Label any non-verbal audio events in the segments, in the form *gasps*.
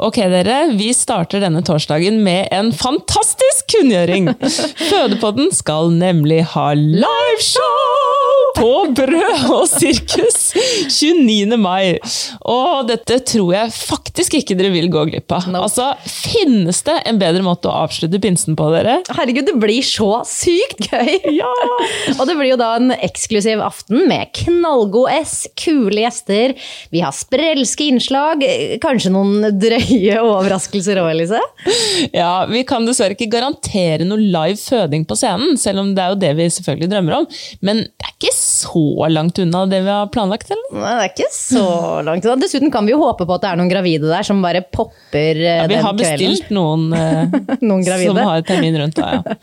Ok, dere. Vi starter denne torsdagen med en fantastisk kunngjøring! *laughs* Fødepodden skal nemlig ha liveshow på Brød og sirkus 29. mai. Og dette tror jeg faktisk ikke dere vil gå glipp av. Altså, Finnes det en bedre måte å avslutte pinsen på, dere? Herregud, det blir så sykt gøy! Ja! *laughs* og det blir jo da en eksklusiv aften med knallgod S, kule gjester. Vi har sprelske innslag, kanskje noen drøye overraskelser òg, Elise? Ja, vi kan dessverre ikke garantere noe live føding på scenen, selv om det er jo det vi selvfølgelig drømmer om. Men det er ikke så langt unna det vi har planlagt, eller? Nei, det er ikke så langt unna. Dessuten kan vi jo håpe på at det er noen gravide der som bare popper eh, Ja, vi har bestilt noen, *laughs* eh, Noen som har termin rundt da, ja. *laughs*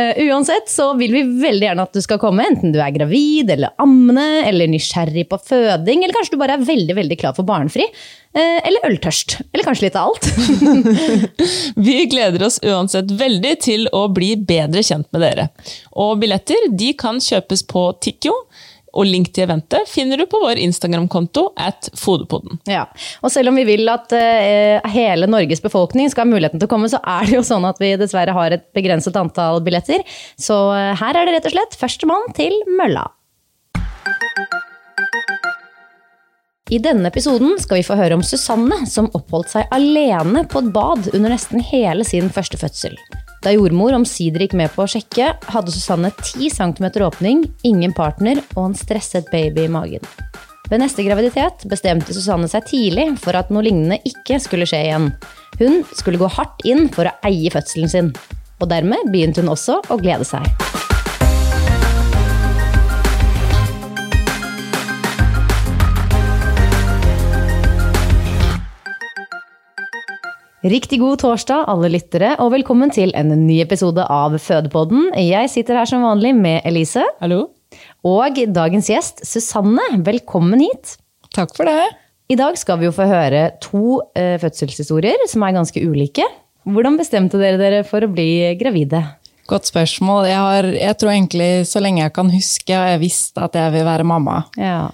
Eh, uansett så vil vi veldig gjerne at du skal komme, enten du er gravid eller ammende, eller nysgjerrig på føding, eller kanskje du bare er veldig, veldig klar for barnefri. Eh, Eller øltørst. Eller kanskje litt av alt. *laughs* Vi gleder oss uansett veldig til å bli bedre kjent med dere. Og billetter de kan kjøpes på Tikkio, og link til eventet finner du på vår Instagram-konto at Fodepodden. Ja, og selv om vi vil at uh, hele Norges befolkning skal ha muligheten til å komme, så er det jo sånn at vi dessverre har et begrenset antall billetter. Så uh, her er det rett og slett førstemann til mølla. I denne episoden skal vi få høre om Susanne, som oppholdt seg alene på et bad under nesten hele sin første fødsel. Da jordmor omsider gikk med på å sjekke, hadde Susanne 10 cm åpning, ingen partner og en stresset baby i magen. Ved neste graviditet bestemte Susanne seg tidlig for at noe lignende ikke skulle skje igjen. Hun skulle gå hardt inn for å eie fødselen sin. Og dermed begynte hun også å glede seg. Riktig god torsdag, alle lyttere, og velkommen til en ny episode av Fødepodden. Jeg sitter her som vanlig med Elise, Hallo? og dagens gjest, Susanne. Velkommen hit. Takk for det. I dag skal vi jo få høre to eh, fødselshistorier som er ganske ulike. Hvordan bestemte dere dere for å bli gravide? Godt spørsmål. Jeg, har, jeg tror egentlig så lenge jeg kan huske, har jeg visst at jeg vil være mamma. Ja.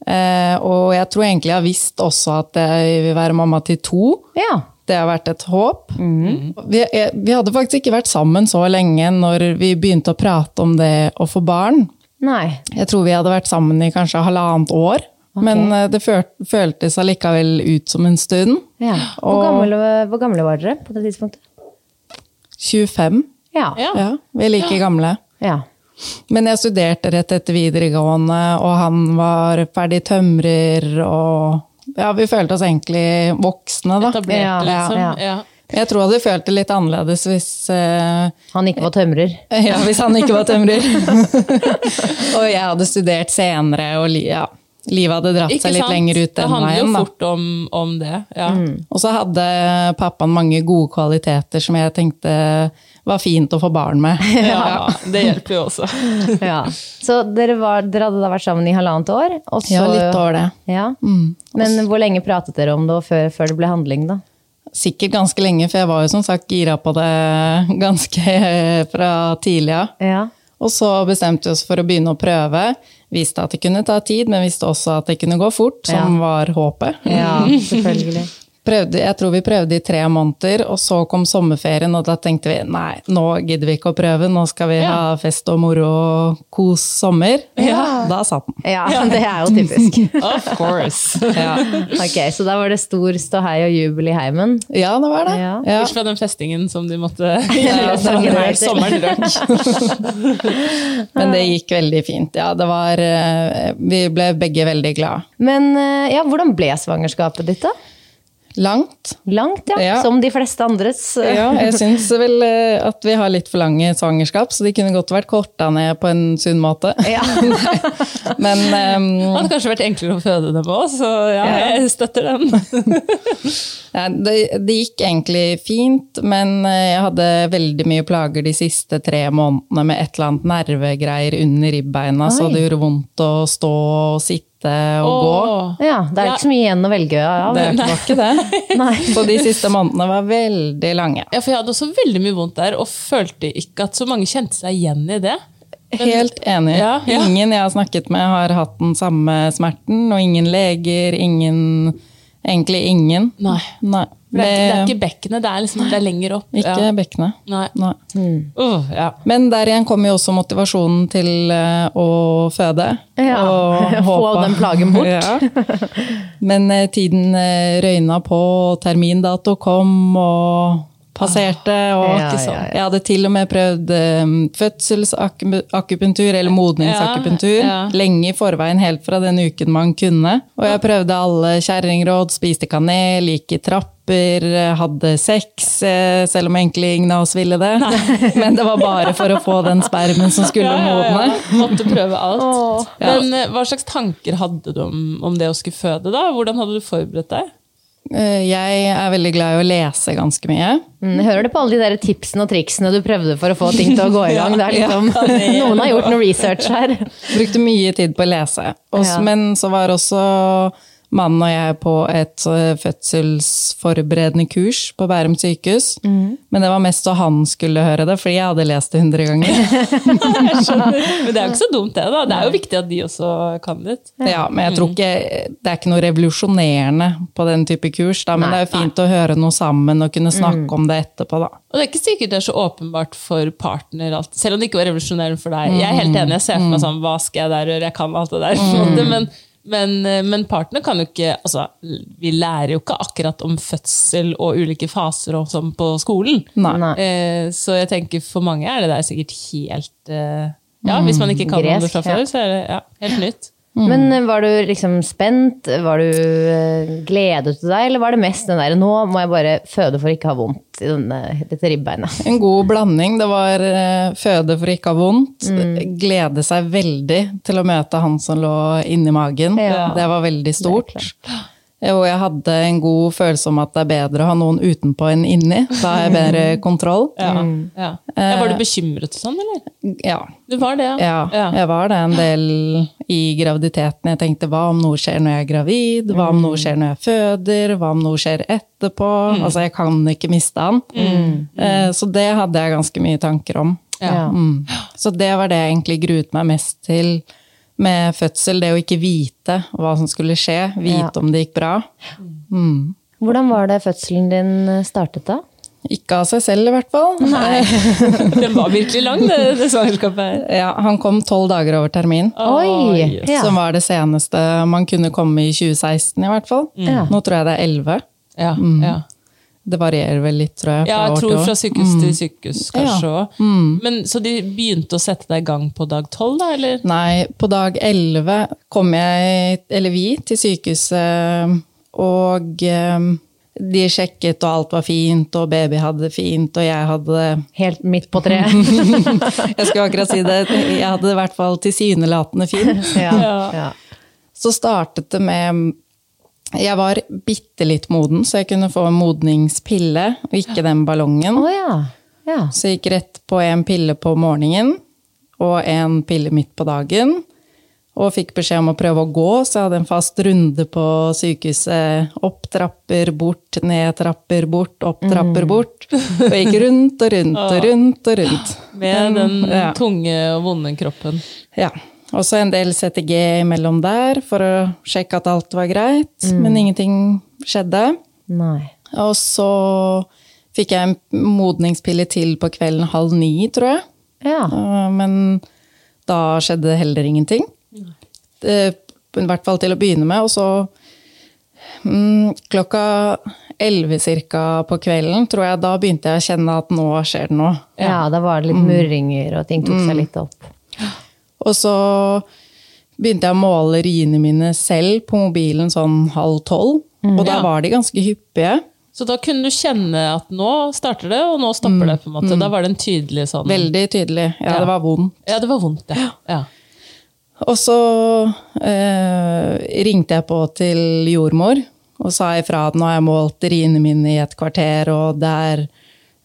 Eh, og jeg tror egentlig jeg har visst også at jeg vil være mamma til to. Ja. Det har vært et håp. Vi, vi hadde faktisk ikke vært sammen så lenge når vi begynte å prate om det å få barn. Nei. Jeg tror vi hadde vært sammen i kanskje halvannet år. Men eh, det føl, føltes allikevel ut som en stund. Ja. Hvor, Og- gamle, hvor gamle var dere på det tidspunktet? 25. Ja. Ja. Ja, vi er like gamle. Ja. Men jeg studerte rett etter videregående, og han var ferdig tømrer, og ja, vi følte oss egentlig voksne, da. Etablerte, Ja, ja, liksom. ja. Ja. Jeg tror jeg hadde følt det litt annerledes hvis, uh, Han ikke var tømrer. *laughs* ja, hvis han ikke var tømrer. *laughs* og jeg hadde studert senere, og li, ja, livet hadde dratt Ikke seg litt sant? lenger ut den veien. Det handler jo veien. Fort om, om det. Ja. Og så hadde pappaen mange gode kvaliteter som jeg tenkte var fint å få barn med. *laughs* Ja, det hjelper jo også. *laughs* Ja. Så dere, var, dere hadde da vært sammen i halvannet år? Så, Ja, litt over det. Ja. Men hvor lenge pratet dere om det før, før det ble handling, da? Sikkert ganske lenge, for jeg var jo som sagt gira på det *laughs* ganske fra tidlig av. Ja. Og så bestemte vi oss for å begynne å prøve. Visste at det kunne ta tid, men visste også at det kunne gå fort, som Ja. var håpet. ja, selvfølgelig. Prøvde, jeg tror vi prøvde i tre måneder, og så kom sommerferien, og da tenkte vi nei, nå gidder vi ikke å prøve, nå skal vi ha fest og moro og kos sommer. Ja. Da satt den. Ja, det er jo typisk. *laughs* Of course. Ja. Ok, Så da var det stor ståhei og jubel i heimen? ja, det var det. Ja. Ja. Bortsett fra den festingen som de måtte *laughs* Ja, sangen Sommeren røk. *laughs* Men det gikk veldig fint. Ja, det var, eh, vi ble begge veldig glad. Men eh, ja, hvordan ble svangerskapet ditt, da? Langt. Langt, ja. Ja. Som de fleste andres. Ja, jeg syns vel eh, at vi har litt for lange svangerskap, så de kunne godt vært korta ned på en sunn måte. Ja. *laughs* Men um, Det hadde kanskje vært enklere å føde dem òg, så ja, jeg støtter den. *laughs* Ja, det, det gikk egentlig fint, men eh, jeg hadde veldig mye plager de siste tre månedene med et eller annet nervegreier under ribbeina, så det gjorde vondt å stå og sitte og gå. Åh. ja, det er Ja. ikke så mye igjen å velge av. Det var ikke det. *laughs* Nei. *laughs* Så de siste månedene var veldig lange. Ja, for jeg hadde også veldig mye vondt der, og følte ikke at så mange kjente seg igjen i det. Helt enig. Ja, ja. Ingen jeg har snakket med har hatt den samme smerten, og ingen leger, ingen Egentlig ingen. Nei. Nei. Det, er, det er ikke bekkenet, det er, liksom, det er lenger opp. Ikke ja. bekkenet. Nei. Nei. Uh, ja. Men der igjen kommer jo også motivasjonen til eh, å føde. Ja, og *laughs* få håpe- den plagen bort. *laughs* Ja. Men eh, tiden eh, røyna på, og termindato kom og passerte. Og Ja, ja, ja. jeg hadde til og med prøvd fødselsakupunktur, eller modningsakupunktur, Ja, ja. lenge i forveien, helt fra den uken man kunne. Og jeg prøvde alle kjerringråd, spiste kanel, gikk i trapper, eh, hadde sex, eh, selv om egentlig ingen av oss ville det. *laughs* Men det var bare for å få den spermen som skulle Ja, ja, modne. ja. Måtte prøve alt. Åh. Men eh, hva slags tanker hadde du om, om det å skulle føde? da? Hvordan hadde du forberedt deg? Jeg er veldig glad i å lese ganske mye. Mm, jeg hører det på alle de der tipsene og triksene du prøvde for å få ting til å gå i *laughs* gang. Det er liksom, *laughs* noen har gjort noe research her. Brukte mye tid på å lese. Også, Ja. Men så var også mannen og jeg på et eh, fødselsforberedende kurs på Bærum sykehus. Mm. Men det var mest så han skulle høre det, fordi jeg hadde lest det hundre ganger. *laughs* Men det er jo ikke så dumt, det. da. Det er jo viktig at de også kan litt. Ja, men jeg tror ikke Det er ikke noe revolusjonerende på den type kurs, da, men Nei, det er jo fint å høre noe sammen og kunne snakke Mm. om det etterpå, da. Og det er ikke sikkert det er så åpenbart for partner, alt. selv om det ikke var revolusjonerende for deg. Jeg er helt enig, jeg ser for meg sånn, hva skal jeg der gjøre, jeg kan alt det der. *laughs* Men, men, eh, men partner kan jo ikke altså, Vi lærer jo ikke akkurat om fødsel og ulike faser og sånn på skolen. Eh, så jeg tenker for mange er det der sikkert helt eh, Ja, hvis man ikke kan om det Gresk, fra før, så er det ja, helt nytt. Men eh, var du liksom spent? Var du eh, Gledet til deg, eller var det mest den der Nå må jeg bare føde for å ikke ha vondt i denne, dette ribbeinet? *laughs* En god blanding. Det var eh, føde for å ikke ha vondt. Mm. Glede seg veldig til å møte han som lå inni magen. Ja. Det var veldig stort. Det *gasps* Og jeg hadde en god følelse om at det er bedre å ha noen utenpå enn inni. Da har jeg bedre *laughs* kontroll. Ja, ja. Ja, var du bekymret og sånn, eller? Ja. Du var det, Ja, jeg var det en del i graviditeten. Jeg tenkte hva om noe skjer når jeg er gravid? Hva om noe skjer når jeg føder? Hva om noe skjer etterpå? Altså, jeg kan ikke miste han. Mm. Så det hadde jeg ganske mye tanker om. Ja. Mm. Så det var det jeg egentlig gruet meg mest til med fødsel. Det å ikke vite hva som skulle skje. Vite Ja. om det gikk bra. Mm. Hvordan var det fødselen din startet da? Ikke av seg selv, i hvert fall. Nei. *laughs* Den var virkelig lang, det, det svangerskapet. Ja, han kom tolv dager over termin. Oi! yes. Som var det seneste man kunne komme i 2016, i hvert fall. Mm. Nå tror jeg det er 11. Ja, ja. Det varierer vel litt, tror jeg. ja, jeg tror fra sykehus til sykehus, kanskje Ja. Mm. Men Så de begynte å sette deg i gang på dag tolv, da? eller? Nei, på dag 11 kom jeg, eller vi, til sykehuset, og eh, de sjekket, og alt var fint, og baby hadde det fint, og jeg hadde Helt midt på treet. *laughs* Jeg skulle akkurat si det, jeg hadde det i hvert fall tilsynelatende fint. *laughs* ja. Ja. Så startet det med Jeg var bitte litt moden, så jeg kunne få en modningspille, og ikke den ballongen. Oh, ja. Ja. Så jeg gikk rett på en pille på morgenen og en pille midt på dagen. Og fikk beskjed om å prøve å gå, så jeg hadde en fast runde på sykehuset. Opp trapper, bort, ned trapper, bort, opp trapper, bort. Og gikk rundt og rundt og *laughs* rundt og rundt. Med den Ja. tunge og vonde kroppen. Ja. Og så en del CTG imellom der for å sjekke at alt var greit, men ingenting skjedde. Nei. Og så fikk jeg en modningspille til på kvelden halv ni, tror jeg. Ja. Eh, Men da skjedde heller ingenting. Det, I hvert fall til å begynne med. Og så mm, klokka elleve cirka på kvelden, tror jeg, da begynte jeg å kjenne at nå skjer det noe. ja, da var det litt murringer, og ting tok seg litt opp. Og så begynte jeg å måle riene mine selv på mobilen sånn halv tolv. Og da Ja. var de ganske hyppige. Så da kunne du kjenne at nå starter det, og nå stopper det. på en måte. Da var det en tydelig sånn Veldig tydelig. Ja, Ja. det var vondt. Ja, det var vondt, ja. ja. Og så eh, ringte jeg på til jordmor og sa ifra at nå har jeg målt riene mine i et kvarter, og det er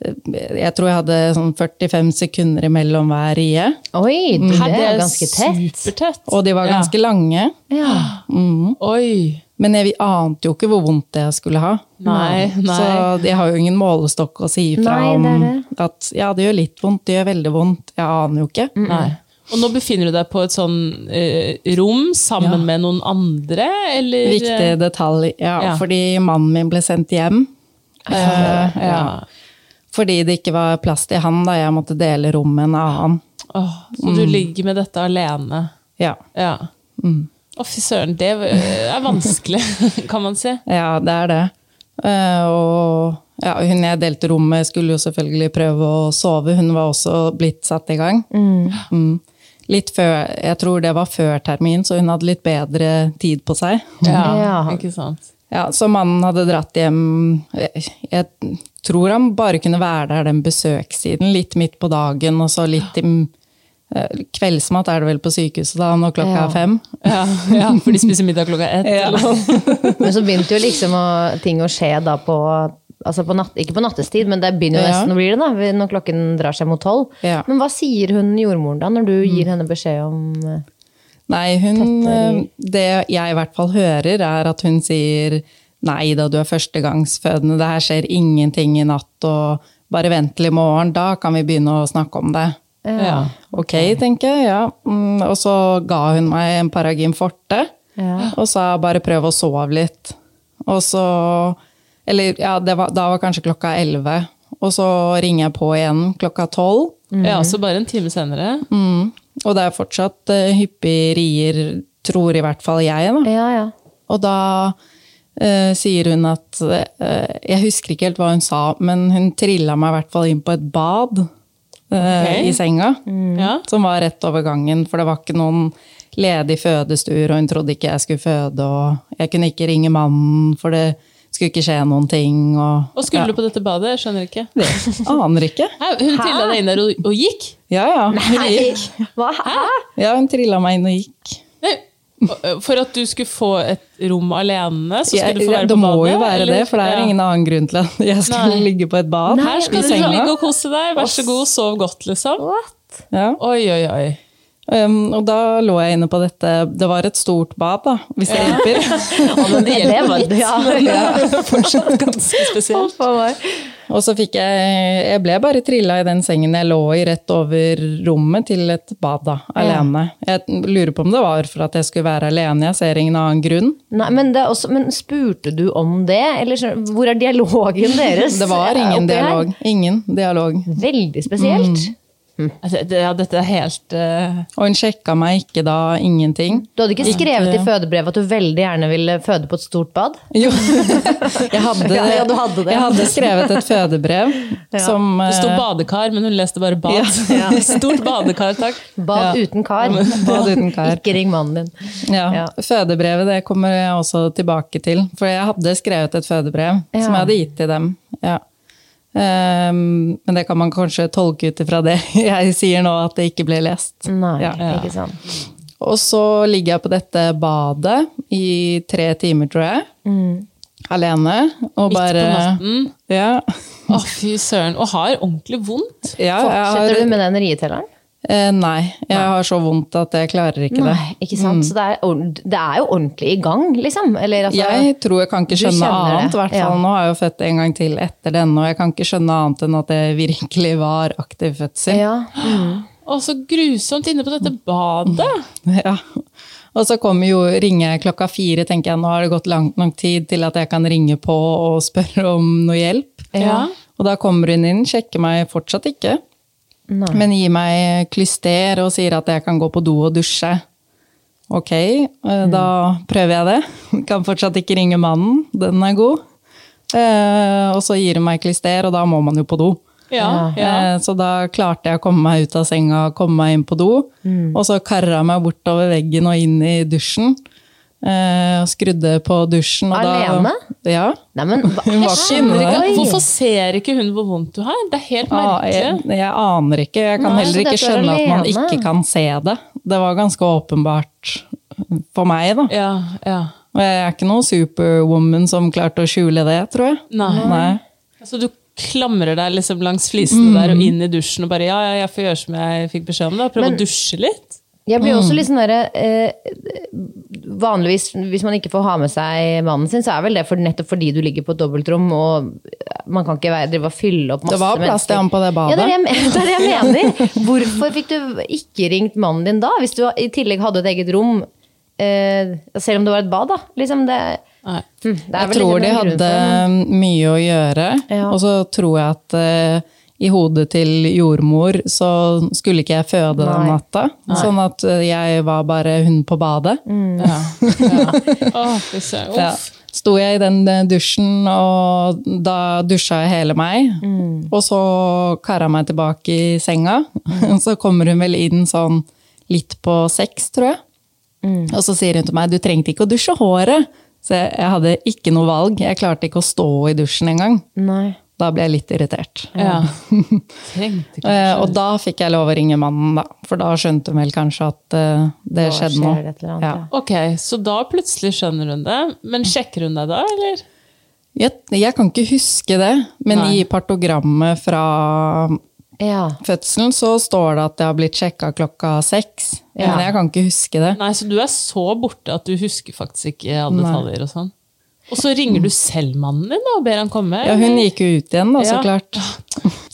Jeg tror jeg hadde sånn 45 sekunder imellom hver rie. Oi, det Her, er ganske tett. Supertett. Og de var ganske lange. Ja. Oi. Men jeg ante jo ikke hvor vondt det jeg skulle ha. Nei, nei. Så jeg har jo ingen målestokk å si ifra det om det. at ja, det gjør litt vondt, det gjør veldig vondt. Jeg aner jo ikke. Nei. Og nå befinner du deg på et sånn eh, rom sammen med noen andre, eller? Viktig detalj. Ja, Ja. fordi mannen min ble sendt hjem. Eh, ja. Fordi det ikke var plass til han da jeg måtte dele rom med en annen. Oh, så du ligger med dette alene. Ja, Ja. Å, fy søren, det er vanskelig, *laughs* kan man si. ja det er det. Eh, og ja, hun jeg delte rom med, skulle jo selvfølgelig prøve å sove. Hun var også blitt satt i gang. Mm. Litt før, Jeg tror det var før termin, så hun hadde litt bedre tid på seg. Ja, Ja. ikke sant? Ja, Så mannen hadde dratt hjem Jeg, tror han bare kunne være der den besøkssiden, litt midt på dagen, og så litt i eh, Kveldsmat er det vel på sykehuset da, når klokka Ja. er fem. *laughs* Ja, ja, for de spiser middag klokka ett. Ja. *laughs* Men så begynte jo liksom å, ting å skje da på Altså på natt, ikke på nattestid, men det begynner jo Ja. nesten å bli det da, når klokken drar seg mot tolv. Ja. Men hva sier hun jordmoren da, når du gir henne beskjed om eh, Nei, hun eh, Det jeg i hvert fall hører, er at hun sier nei da, du er førstegangsfødende, det her skjer ingenting i natt, og bare vent til i morgen, da kan vi begynne å snakke om det. Ja. Ok, tenker jeg, ja. Mm, Og så ga hun meg en Paragin forte, Ja. og sa bare prøv å sove litt. Og så Eller ja, det var, da var kanskje klokka elleve. Og så ringer jeg på igjen klokka tolv. ja, så bare en time senere. Mm. Og det er fortsatt uh, hyppig rier, tror i hvert fall jeg, da. Ja, ja. Og da uh, sier hun at uh, Jeg husker ikke helt hva hun sa, men hun trilla meg i hvert fall inn på et bad eh, Ok. i senga. Ja. Som var rett over gangen, for det var ikke noen ledig fødestuer, og hun trodde ikke jeg skulle føde, og jeg kunne ikke ringe mannen, for det skulle ikke skje noen ting. Og, Og skulle ja, du på dette badet? Jeg skjønner ikke. det aner ikke. Hæ, hun trilla deg inn der og, og gikk? Ja, ja. Hun gikk. Hva? Hæ? Ja, hun trilla meg inn og gikk. Nei, For at du skulle få et rom alene? Så Jeg, skulle du få være på badet? det må jo være eller? det, for det er Ja. ingen annen grunn til at jeg skulle Nei. ligge på et bad. Her skal du ligge og kose deg. Vær så god, sov godt, liksom. What? Ja. Oi, oi, oi. Um, og da lå jeg inne på dette Det var et stort bad, da, hvis det hjelper. *laughs* Ja, men det, det var ja, *laughs* er Fortsatt ganske spesielt. Og så fikk jeg Jeg ble bare trilla i den sengen jeg lå i, rett over rommet til et bad, da, alene. Jeg lurer på om det var for at jeg skulle være alene, jeg ser ingen annen grunn. Nei, men, det også, men spurte du om det? Eller hvor er dialogen *laughs* deres? Det var ingen dialog. Ingen dialog. Veldig spesielt. Altså, det- Ja, dette er helt uh... Og hun sjekka meg ikke da, ingenting. Du hadde ikke skrevet i fødebrevet at du veldig gjerne ville føde på et stort bad? Jo, *laughs* jeg hadde, Ja, ja, du hadde det. Jeg hadde skrevet et fødebrev som Det sto eh, badekar, men hun leste bare bad. Ja. *laughs* *laughs* Stort badekar, takk. Bad uten kar. Bad uten kar. Ikke ring mannen din. Ja, Ja. Fødebrevet det kommer jeg også tilbake til. For jeg hadde skrevet et fødebrev Ja. som jeg hadde gitt til dem. Ja. Ehm, men det kan man kanskje tolke ut ifra det *laughs* jeg sier nå, at det ikke ble lest. Nei, Ja. ikke sant. Og så ligger jeg på dette badet i tre timer, tror jeg. alene. Og Midt bare på natten. Ja. Å, fy søren. Og har ordentlig vondt. ja Fortsetter har, du med den rietelleren? Eh, nei, jeg har så vondt at jeg klarer ikke det. Ikke sant? Så det er, det er jo ordentlig i gang, liksom? Eller altså Jeg tror jeg kan ikke skjønne annet. i hvert ja. Nå har jeg jo født en gang til etter denne, og jeg kan ikke skjønne annet enn at det virkelig var aktiv fødsel. Ja. Å, så grusomt inne på dette badet. *laughs* Ja. Og så kommer jo, ringe klokka fire, tenker jeg nå har det gått langt nok tid til at jeg kan ringe på og spørre om noe hjelp. Ja. Og da kommer hun inn, sjekker meg fortsatt ikke, Nei. men gir meg klyster og sier at jeg kan gå på do og dusje. Ok, eh, da prøver jeg det. *laughs* Kan fortsatt ikke ringe mannen, den er god. Eh, og så gir hun meg klyster, og da må man jo på do. Ja, ja. Eh, Så da klarte jeg å komme meg ut av senga og komme meg inn på do. Og så karra jeg meg bortover veggen og inn i dusjen. Eh, Og skrudde på dusjen. Og Alene? Da, ja. Nei, men Hun var ikke inne der. Hvorfor ser ikke hun hvor vondt du har? Det er helt Ah, jeg, merkelig. jeg aner ikke. Jeg kan Nei, heller ikke skjønne at man ikke kan se det. Det var ganske åpenbart for meg, da. Ja, ja. Og jeg er ikke noen superwoman som klarte å skjule det, tror jeg. Nei. Nei. Altså, du klamrer deg liksom langs flisene der og inn i dusjen og bare ja, ja, jeg får gjøre som jeg fikk beskjed om. da. Prøve å dusje litt. Jeg blir også litt sånn derre eh, Vanligvis, hvis man ikke får ha med seg mannen sin, så er vel det for, nettopp fordi du ligger på et dobbeltrom, og man kan ikke være, drive og fylle opp masse mennesker. Det var plass til han på det badet. Ja, det er *laughs* det, er det jeg mener. Hvorfor fikk du ikke ringt mannen din da, hvis du i tillegg hadde et eget rom? Eh, selv om det var et bad, da. Liksom det, Nei. hm, det Jeg tror de hadde mye å gjøre. Ja. Og så tror jeg at eh, i hodet til jordmor så skulle ikke jeg føde den Nei. natta. Sånn at eh, jeg var bare hun på badet. Mm. Ja. ja. *laughs* Oh. Ja. Sto jeg i den eh, dusjen, og da dusja jeg hele meg. Mm. Og så kara meg tilbake i senga. *laughs* Så kommer hun vel inn sånn litt på seks, tror jeg. Mm. Og så sier hun til meg du trengte ikke å dusje håret. Så jeg, jeg hadde ikke noe valg. Jeg klarte ikke å stå i dusjen engang. Nei. Da ble jeg litt irritert. Ja. *laughs* Eh, og da fikk jeg lov å ringe mannen, da. For da skjønte hun vel kanskje at uh, det Da skjedde noe. Ja. ja. Ok, så da plutselig skjønner hun det. Men sjekker hun deg da, eller? Jeg, jeg kan ikke huske det, men Nei. i partogrammet fra Ja. fødselen så står det at jeg har blitt sjekka klokka seks. Men jeg kan ikke huske det. Nei, så du er så borte at du husker faktisk ikke alle detaljer og sånn. Og så ringer du selv mannen din og ber han komme? Ja, hun gikk jo ut igjen, da, så Ja. klart. *laughs*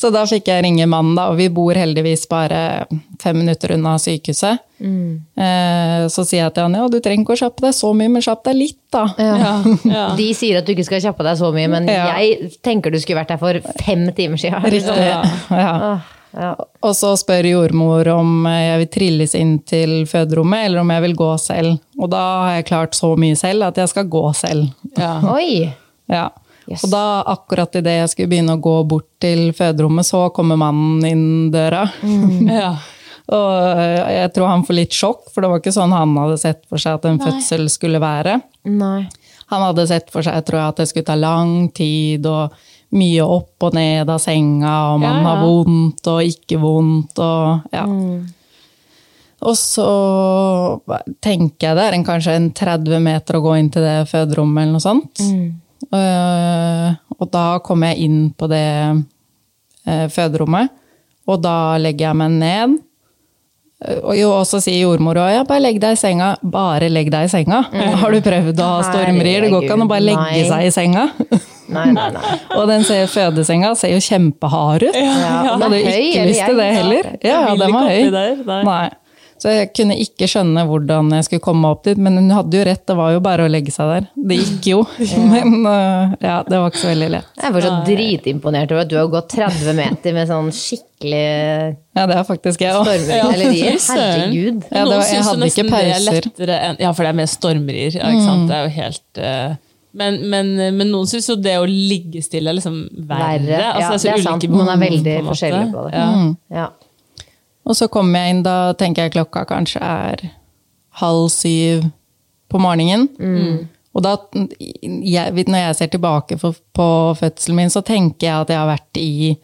Så da fikk jeg ringe mannen, da, og vi bor heldigvis bare fem minutter unna sykehuset. Mm. Eh, så sier jeg til han ja, du trenger ikke å kjappe deg så mye, men kjapp deg litt, da. Ja, ja. *laughs* De sier at du ikke skal kjappe deg så mye, men Ja. jeg tenker du skulle vært der for fem timer siden. Riktig. *laughs* Ja. Ja. Og så spør jordmor om jeg vil trilles inn til føderommet, eller om jeg vil gå selv. Og da har jeg klart så mye selv at jeg skal gå selv. Ja. Oi! Ja. Yes. Og da, akkurat idet jeg skulle begynne å gå bort til føderommet, så kommer mannen inn døra. *laughs* ja. Og jeg tror han får litt sjokk, for det var ikke sånn han hadde sett for seg at en fødsel skulle være. Nei. Han hadde sett for seg tror jeg, at det skulle ta lang tid, og mye opp og ned av senga, og man Ja, ja. har vondt og ikke vondt, og ja. Og så tenker jeg det er en, kanskje en 30 meter å gå inn til det føderommet eller noe sånt. Eh, og da kommer jeg inn på det uh, føderommet, og da legger jeg meg ned. Eh, Og jo, også sier jordmor ja, bare legg deg i senga. Bare legg deg i senga. Har du prøvd å ha stormrier? Det går ikke an å bare legge seg i senga. Nei, nei, nei. *laughs* Og den ser, fødesenga ser jo kjempehard ut. Ja, Jeg den hadde høy, ikke lyst til det heller. Ja, den var høy. der, nei. Så jeg kunne ikke skjønne hvordan jeg skulle komme opp dit, men hun hadde jo rett, det var jo bare å legge seg der. Det gikk jo, *laughs* *laughs* men øh, ja, det var ikke så veldig lett. Jeg er fortsatt dritimponert over at du har gått 30 meter med sånn skikkelig Ja, det er faktisk jeg òg. stormer *laughs* eller rier. Herregud. Ja, det var- jeg hadde ikke det er pauser. Ja, for det er mer stormrier. Ja, ikke sant? Det er jo helt uh... men, men, men noen syns jo det å ligge stille er liksom verre. Verre. Ja, Altså, det er så sant. ulike Man er veldig på forskjellige forskjellig på det. Ja. Ja. Og så kommer jeg inn, da tenker jeg klokka kanskje er halv syv på morgenen. Og da, jeg, når jeg ser tilbake på, på fødselen min, så tenker jeg at jeg har vært i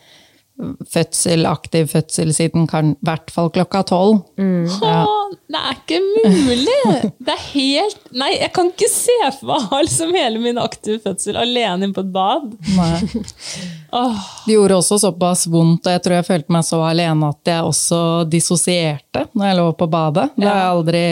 fødsel, aktiv fødsel siden kan, i hvert fall klokka tolv. Ja. Det er ikke mulig! Det er helt Nei, jeg kan ikke se for meg å liksom hele min aktive fødsel alene inne på et bad. *laughs* Åh, Det gjorde også såpass vondt, og jeg tror jeg følte meg så alene at jeg også dissosierte når jeg lå på badet. Det har jeg aldri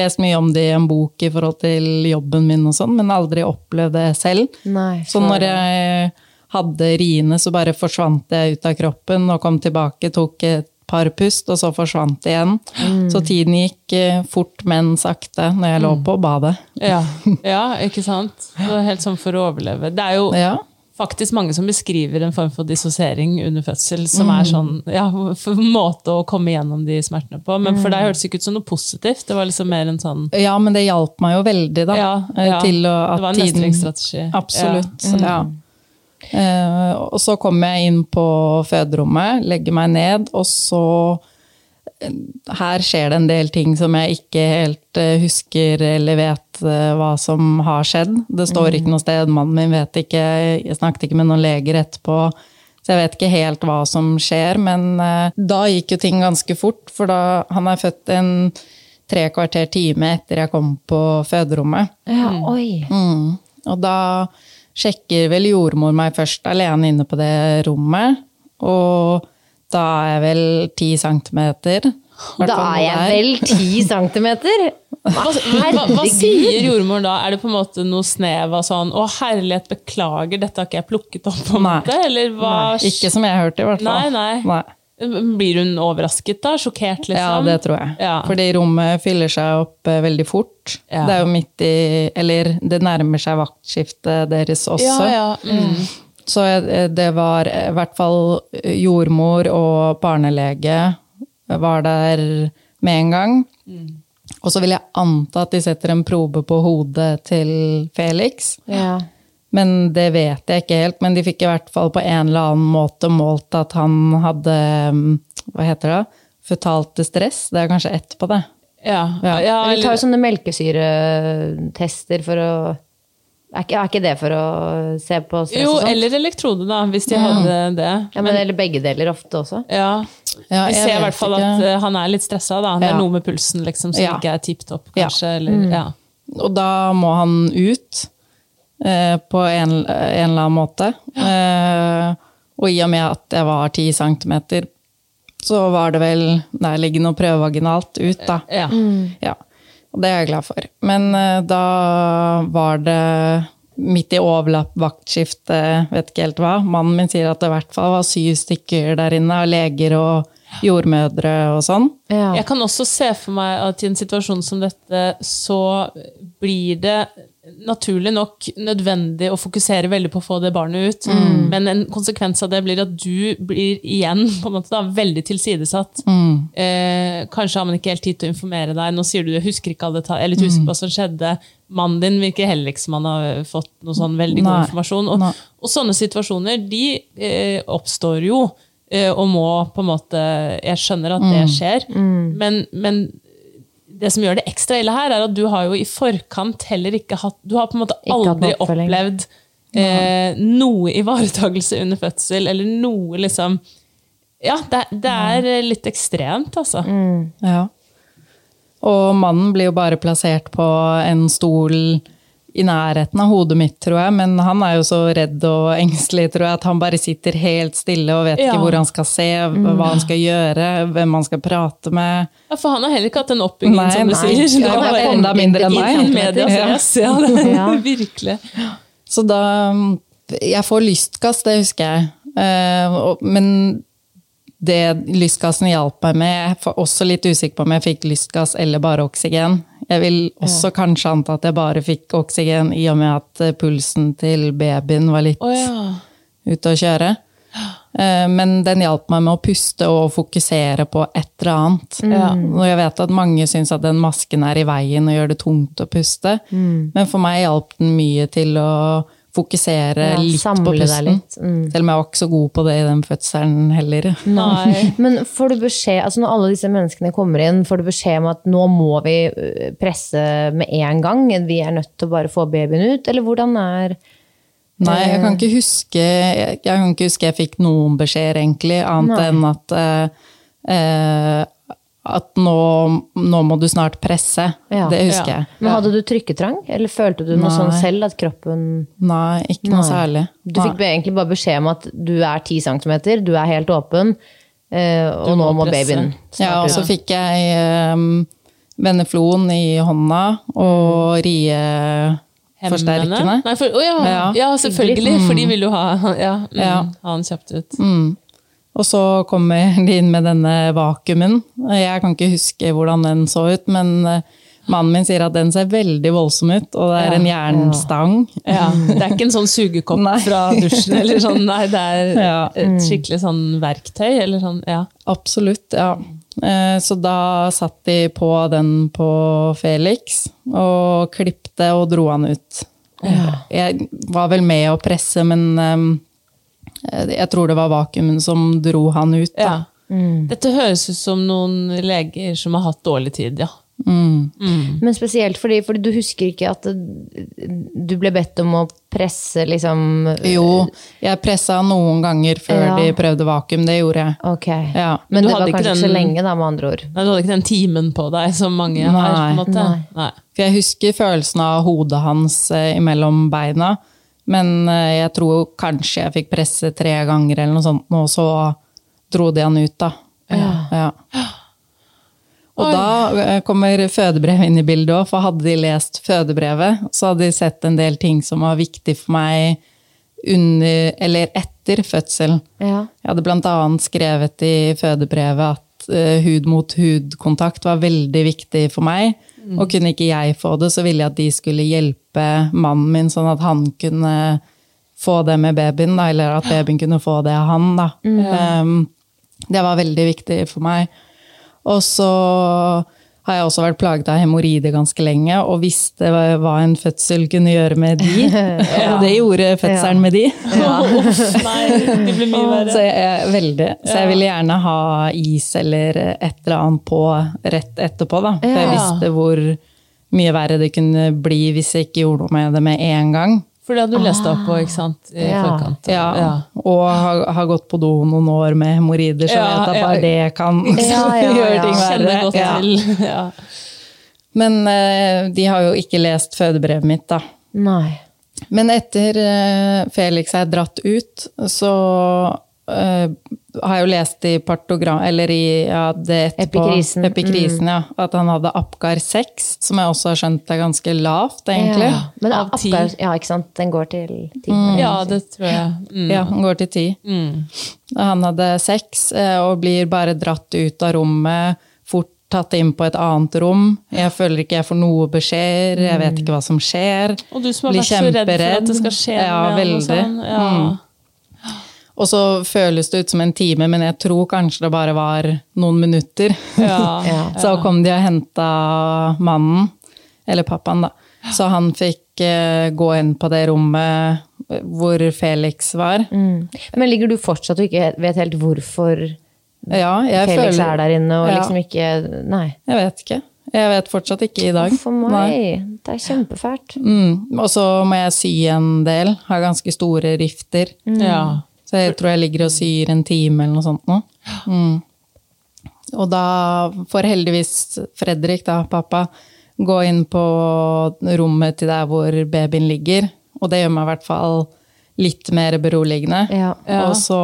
lest mye om det i en bok i forhold til jobben min, og sånn, men aldri opplevd det selv. Nei, Så når jeg hadde riene, så bare forsvant jeg ut av kroppen og kom tilbake, tok et par pust, og så forsvant det igjen. Så tiden gikk eh, fort, men sakte når jeg lå på badet. ja. ja, ikke sant? Det var helt sånn for å overleve. Det er jo Ja. faktisk mange som beskriver en form for dissosiering under fødsel, som er sånn ja, måte å komme gjennom de smertene på. Men for deg hørtes det ikke ut som noe positivt. Det var liksom mer en sånn Ja, men det hjalp meg jo veldig, da. Ja, eh. Til å, at Det var en mestringsstrategi. Absolutt. Ja. Eh, og så kommer jeg inn på føderommet, legger meg ned, og så eh, Her skjer det en del ting som jeg ikke helt eh, husker eller vet eh, hva som har skjedd. Det står ikke noe sted, mannen min vet ikke, jeg snakket ikke med noen leger etterpå. Så jeg vet ikke helt hva som skjer, men eh, da gikk jo ting ganske fort, for da han er født en tre kvarter time etter jeg kom på føderommet. Ja, oi. Mm. Og da sjekker vel jordmor meg først alene inne på det rommet. Og da er jeg vel ti centimeter. Da er jeg vel ti *laughs* centimeter? Hva, hva, hva sier jordmor da? Er det på en måte noe snev av sånn 'Å, herlighet, beklager, dette har ikke jeg plukket opp'? på en Nei. måte? Eller hva? Ikke som jeg hørte, i hvert fall. Nei, nei. Blir hun overrasket da? Sjokkert, liksom? Ja, det tror jeg. Ja. Fordi rommet fyller seg opp eh, veldig fort. Ja. Det er jo midt i Eller det nærmer seg vaktskiftet deres også. Ja, ja. Mm. Så eh, det var i hvert fall jordmor og barnelege var der med en gang. Og så vil jeg anta at de setter en probe på hodet til Felix. Ja. Men det vet jeg ikke helt. Men de fikk i hvert fall på en eller annen måte målt at han hadde mm, Hva heter det? Føtalte stress. Det er kanskje etterpå, det. Ja. Ja. ja, Vi tar jo sånne melkesyretester for å er ikke, er ikke det for å se på stress jo, og sånt? eller elektrode, da, hvis de hadde det. Ja, men, eller begge deler ofte også. Ja. Ja, Vi jeg ser i hvert fall at uh, han er litt stressa. Da. Det er noe med pulsen liksom, som Ja. ikke er tipp topp, Ja. kanskje. Eller, ja. Og da må han ut eh, på en, en eller annen måte. Eh, og i og med at jeg var ti centimeter, så var det vel nærliggende å prøve vaginalt ut, da. Ja. Ja, og det er jeg glad for. Men eh, da var det midt i overlapp vaktskifte, vet ikke helt hva. Mannen min sier at det i hvert fall var syv stykker der inne, og leger og jordmødre og sånn. Ja. Jeg kan også se for meg at i en situasjon som dette, så blir det naturlig nok nødvendig å fokusere veldig på å få det barnet ut. Men en konsekvens av det blir at du blir igjen *laughs* på en måte da, veldig tilsidesatt. Eh, kanskje har man ikke helt tid til å informere deg. Nå sier du du husker ikke alle detaljer, jeg er litt hva som skjedde. Mannen din virker heller ikke som han har fått noe sånn veldig god Nei. informasjon. Og, og sånne situasjoner de eh, oppstår jo, eh, og må på en måte Jeg skjønner at det skjer, men, men det som gjør det ekstra ille her, er at du har jo i forkant heller ikke hatt Du har på en måte aldri opplevd eh, noe ivaretakelse under fødsel, eller noe liksom Ja, det, det er litt ekstremt, altså. Ja. Og mannen blir jo bare plassert på en stol i nærheten av hodet mitt, tror jeg. Men han er jo så redd og engstelig, tror jeg, at han bare sitter helt stille og vet Ja. ikke hvor han skal se, hva han skal gjøre, hvem han skal prate med. Ja, For han har heller ikke hatt den oppbyggingen, Nei, som du nei. sier. Ja, han er enda mindre enn meg. i medias Ja. Ja, *laughs* virkelig. Så da Jeg får lystgass, det husker jeg. Eh, men det lystgassen hjalp meg med Jeg er også litt usikker på om jeg fikk lystgass eller bare oksygen. Jeg vil også kanskje anta at jeg bare fikk oksygen i og med at eh, pulsen til babyen var litt oh, ja. ute å kjøre. *gasps* Eh, Men den hjalp meg med å puste og fokusere på et eller annet. Mm. Og jeg vet at mange syns at den masken er i veien og gjør det tungt å puste. Men for meg hjalp den mye til å fokusere Ja, litt på pusten. litt. Mm. Selv om jeg var ikke så god på det i den fødselen heller. Nei. *laughs* Men får du beskjed, altså når alle disse menneskene kommer inn, får du beskjed om at nå må vi øh, presse med en gang? Vi er nødt til å bare få babyen ut? Eller hvordan er Nei, jeg kan ikke huske jeg, jeg kan ikke huske jeg fikk noen beskjeder, egentlig, annet Nei. enn at eh, at nå, nå må du snart presse. Ja. Det husker Ja. jeg. Men hadde du trykketrang, eller følte du noe Nei. sånn selv at kroppen Nei, ikke noe Nei. særlig. Du fikk egentlig bare beskjed om at du er 10 cm, du er helt åpen, eh, og må nå må presse. babyen Ja, og så fikk jeg um, Veneflon i hånda og rie Forsterkende? Nei, for, oh ja. Ja. ja, selvfølgelig, for de vil jo ha, *laughs* ja, mm, Ja. ha den kjapt ut. Og så kommer *laughs* de inn med denne vakuumen. Jeg kan ikke huske hvordan den så ut, men eh, mannen min sier at den ser veldig voldsom ut, og det er en jernstang. Ja, *laughs* det er ikke en sånn sugekopp Nei. fra dusjen, eller sånn, nei, det er *laughs* et skikkelig sånn verktøy, eller sånn, ja. Absolutt, ja. Eh, Så da satt de på den på Felix, og klipte og dro han ut. Jeg var vel med å presse, men eh, jeg tror det var vakuumen som dro han ut. Da. ja. Dette høres ut som noen leger som har hatt dårlig tid, ja. Men spesielt fordi, fordi du husker ikke at du ble bedt om å presse liksom Jo, jeg pressa noen ganger før Ja. de prøvde vakuum, det gjorde jeg. Okay. Ja. Men Men det var kanskje den, ikke så lenge, da, med andre ord. Nei, Du hadde ikke den timen på deg som mange har, på en måte. Nei. Nei. For jeg husker følelsen av hodet hans eh, imellom beina, men eh, jeg tror kanskje jeg fikk presse tre ganger eller noe sånt, og så dro de han ut, da. Ja. *gasps* Og da eh, kommer fødebrevet inn i bildet òg, for hadde de lest fødebrevet, så hadde de sett en del ting som var viktig for meg under, eller etter fødsel. Ja. Jeg hadde blant annet skrevet i fødebrevet at uh, hud mot hud-kontakt var veldig viktig for meg. Og kunne ikke jeg få det, så ville jeg at de skulle hjelpe mannen min, sånn at han kunne få det med babyen, da, eller at babyen kunne få det av han. Da. Um, det var veldig viktig for meg. Og så har jeg også vært plaget av hemoroider ganske lenge, og visste hva en fødsel kunne gjøre med de. *laughs* Og det gjorde fødselen med de. Uff, *laughs* nei, det ble mye verre. Så jeg, veldig. Så jeg ville gjerne ha is eller et eller annet på rett etterpå. Da. For jeg visste hvor mye verre det kunne bli hvis jeg ikke gjorde noe med det med en gang. For det hadde du lest deg opp på, ikke sant? I Ja. forkant. Ja. Og har, har gått på do noen år med hemoroider, så Ja, vet jeg ja. bare det kan *laughs* Ja, ja, *laughs* gjøre ja. ting verre. godt Ja. til. *laughs* Ja. Men uh, de har jo ikke lest fødebrevet mitt, da. Nei. Men etter uh, Felix er dratt ut, så eh, har jeg jo lest i partogram, eller i ja, det etterpå, Epikrisen. Mm. Ja, at han hadde Apgar 6, som jeg også har skjønt er ganske lavt, egentlig. Ja. Men Av. Apgar, ja, ikke sant? Den går til ti. ja, det tror jeg. Mm. Ja, den går til 10. Han hadde 6, eh, og blir bare dratt ut av rommet, fort tatt inn på et annet rom. Jeg føler ikke jeg får noe beskjed, jeg vet ikke hva som skjer. Og du som har vært så redd for at det skal skje Ja, noe veldig. sånn. Ja. Mm. Og så føles det ut som en time, men jeg tror kanskje det bare var noen minutter. Ja. *laughs* Ja. Så kom de og henta mannen, eller pappaen, da. Så han fikk eh, gå inn på det rommet hvor Felix var. Mm. Men ligger du fortsatt og ikke vet helt hvorfor Ja, jeg Felix føler er der inne, og Ja. liksom ikke Nei. Jeg vet ikke. Jeg vet fortsatt ikke i dag. For meg. Nei. Det er kjempefælt. Mm. Og så må jeg sy en del. Har ganske store rifter. ja. Så jeg tror jeg ligger og syr en time eller noe sånt nå. Mm. Og da får heldigvis Fredrik, da, pappa, gå inn på rommet til der hvor babyen ligger. Og det gjør meg i hvert fall litt mer beroligende. Ja. Ja. Og så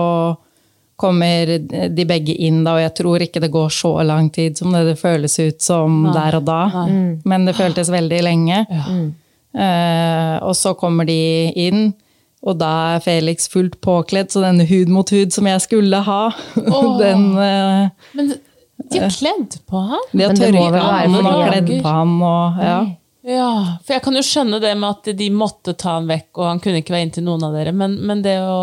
kommer de begge inn da, og jeg tror ikke det går så lang tid som det det føles ut som der og da. Men det føltes veldig lenge. Eh, og så kommer de inn, og da er Felix fullt påkledd, så denne hud mot hud som jeg skulle ha, *laughs* den eh, Men de har kledd på han? De har tørket for og har kledd på han og ja. Ja, for jeg kan jo skjønne det med at de måtte ta han vekk, og han kunne ikke være inntil noen av dere, men, men det å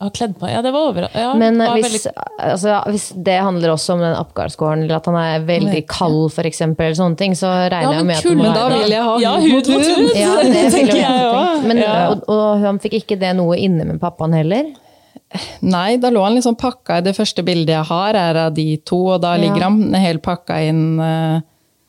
ha kledd på Ja, det var over. Ja, Men var hvis, veldig- altså, hvis det handler også om den Apgar-scoren, eller at han er veldig kald, for eksempel, eller sånne ting, så regner jeg med at det må Men da vil jeg ha Ja, hud mot hud *laughs* ja, det *laughs* tenker jeg òg. Men, Ja. og, og han fikk ikke det noe inne med pappaen heller? Nei, da lå han liksom pakka i det første bildet jeg har, er av de to, og da ligger Ja. han helt pakka inn eh,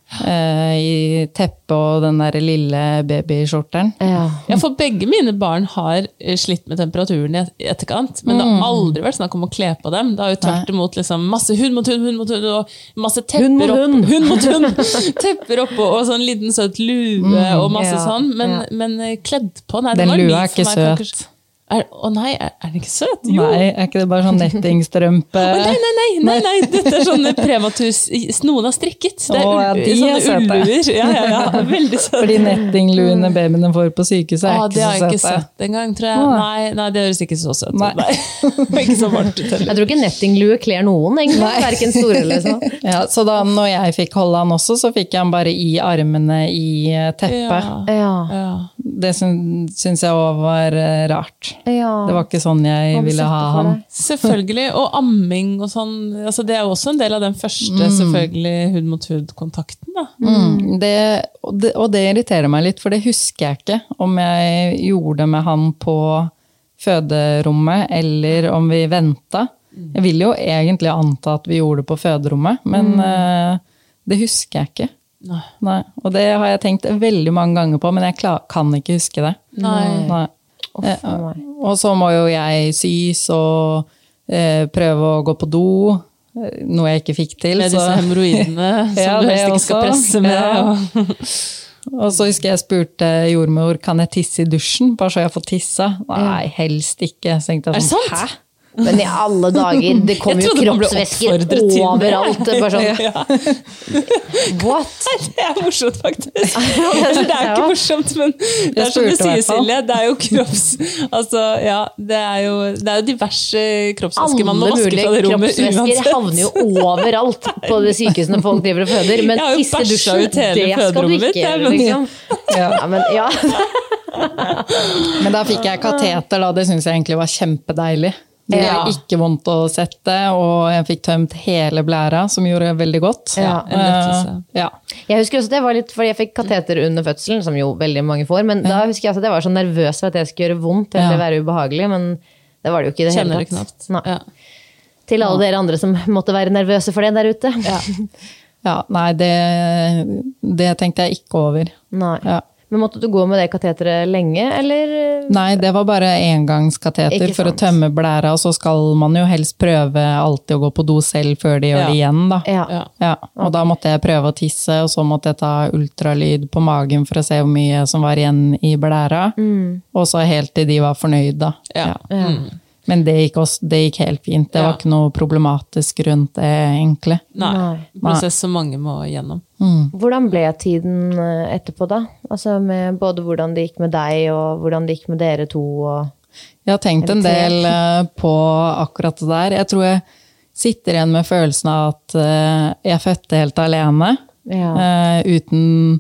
i teppet og den der lille babyskjorteren. Ja. Ja, for begge mine barn har eh, slitt med temperaturen i etterkant, men det har aldri vært snakk om å kle på dem. Det har jo tvert imot liksom masse hund mot hund, hund mot hund, og masse tepper opp, hund. hund mot hund. *laughs* Tepper oppå, og sånn liten søt lue, og masse Ja, sånn. Men, ja. men eh, kledd på, nei, det Den var lua er ikke søt. kanskje- Er, å nei, er, er den ikke søt? Jo. Nei, er ikke det bare sånn nettingstrømpe? *laughs* oh, nei, nei, nei, nei, nei, dette er sånne prematus Noen har strikket. Det er oh, ja, er sånne søte. ulluer. Ja, ja, ja, *laughs* veldig søte. Fordi nettingluene babyene får på sykehuset, er Ah, det har jeg ikke ikke så søte. sett engang, tror jeg. Nei, nei, det høres ikke så søtt ut. Nei. Nei. *laughs* ikke så varmt ut heller. Jeg tror ikke nettinglue kler noen, egentlig. Verken store eller små. Ja, så da når jeg fikk holde han også, så fikk jeg han bare i armene i eh, teppet. Ja. Ja. Det syn- syns jeg òg var eh, rart. Ja. Det var ikke sånn jeg ville ha det han. Selvfølgelig. Og amming og sånn. Altså, det er jo også en del av den første selvfølgelig hud mot hud-kontakten. da. Mm, det, og det, og det irriterer meg litt, for det husker jeg ikke om jeg gjorde med han på føderommet, eller om vi venta. Jeg vil jo egentlig anta at vi gjorde det på føderommet, men eh, det husker jeg ikke. Nei. Nei. Og det har jeg tenkt veldig mange ganger på, men jeg klar, kan ikke huske det. Nei. Nei. Eh. Og så må jo jeg sys og eh, prøve å gå på do, eh, noe jeg ikke fikk til. Med så- disse hemoroidene *laughs* som Ja, du helst ikke skal presse med. Ja. *laughs* Og, så husker jeg spurte jordmor kan jeg tisse i dusjen, bare så jeg får tissa. Nei, helst ikke. Så tenkte er jeg det sånn, sant? Men i alle dager, det *laughs* kommer jo kroppsvæsker overalt. Det er Bare sånn, *laughs* Ja. what? *laughs* Det er morsomt, faktisk. Eller, det er ikke morsomt, men det er som du sier. Silje. Det er jo kropps... Altså, ja, det er jo, det er jo diverse kroppsvæsker man må Alle vaske mulige fra det rommet kroppsvæsker havner jo overalt på de sykehusene folk driver og føder. Men tisse i dusjen, det skal du ikke gjøre, men- liksom. Ja. Ja, men ja. Men da fikk jeg kateter, da. Det syns jeg egentlig var kjempedeilig. Det Ja. var ikke vondt å sette, og jeg fikk tømt hele blæra, som gjorde veldig godt. Ja, en lettelse. Eh, Ja. Jeg husker også det var litt, fordi jeg fikk kateter under fødselen, som jo veldig mange får. Men da husker jeg at jeg var så nervøs for at det skulle gjøre vondt eller Ja. være ubehagelig. Men det var det jo ikke i det Kjenner hele det tatt. knapt. Nei. Ja. Til alle dere andre som måtte være nervøse for det der ute. ja, *laughs* nei, det, det tenkte jeg ikke over. Nei. Ja. Men måtte du gå med det kateteret lenge, eller? Nei, det var bare engangskateter for å tømme blæra, og så skal man jo helst prøve alltid å gå på do selv før de gjør Ja. det igjen, da. Ja. Ja. Og og da måtte jeg prøve å tisse, og så måtte jeg ta ultralyd på magen for å se hvor mye som var igjen i blæra. Og så helt til de var fornøyd, da. Ja. Mm. Men det gikk, også, det gikk helt fint. Det Ja. var ikke noe problematisk rundt det, egentlig. Nei. Nei. Prosess som mange må gjennom. Hvordan ble tiden eh, etterpå, da? Altså med både hvordan det gikk med deg, og hvordan det gikk med dere to. Og... Jeg har tenkt en del eh, på akkurat det der. Jeg tror jeg sitter igjen med følelsen av at eh, jeg fødte helt alene. Ja. eh, uten